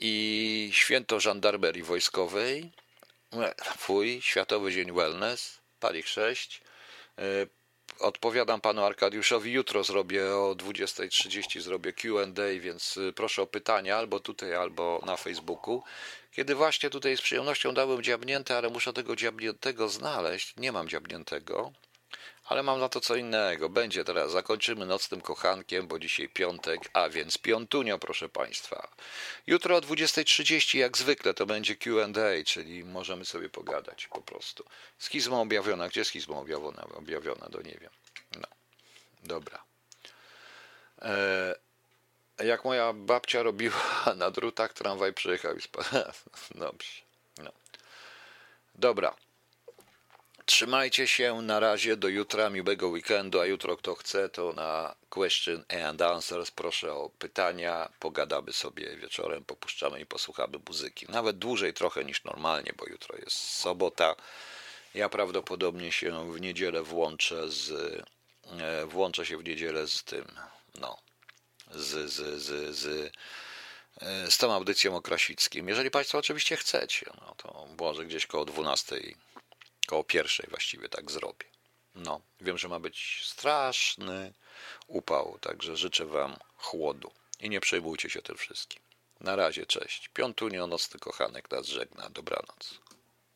I Święto Żandarmerii Wojskowej. E, Fuj, Światowy Dzień Wellness, Palich 6. E, Odpowiadam panu Arkadiuszowi. Jutro zrobię o 20.30 zrobię QA, więc y, proszę o pytania albo tutaj, albo na Facebooku. Kiedy właśnie tutaj z przyjemnością dałem dziabnięte, ale muszę tego dziabniętego znaleźć. Nie mam dziabniętego, ale mam na to co innego. Będzie teraz. Zakończymy nocnym kochankiem, bo dzisiaj piątek, a więc piątunio, proszę państwa. Jutro o 20.30 jak zwykle to będzie QA, czyli możemy sobie pogadać po prostu. Schizma objawiona. Gdzie schizma objawiona? Objawiona, to nie wiem. No. Dobra. E, jak moja babcia robiła na drutach, tramwaj przyjechał i spadł. Dobrze. No. Dobra. Trzymajcie się na razie do jutra, miłego weekendu, a jutro kto chce to na question and answers proszę o pytania, pogadamy sobie wieczorem, popuszczamy i posłuchamy muzyki. Nawet dłużej trochę niż normalnie, bo jutro jest sobota. Ja prawdopodobnie się w niedzielę włączę z e, włączę się w niedzielę z tym, no, z, z, z, z, e, z tą audycją o Krasickim. Jeżeli Państwo oczywiście chcecie, no to może gdzieś koło 12 koło pierwszej właściwie tak zrobię. No, wiem, że ma być straszny upał, także życzę Wam chłodu i nie przejmujcie się tym wszystkim. Na razie, cześć. Piątunio, nocny kochanek nas żegna. Dobranoc.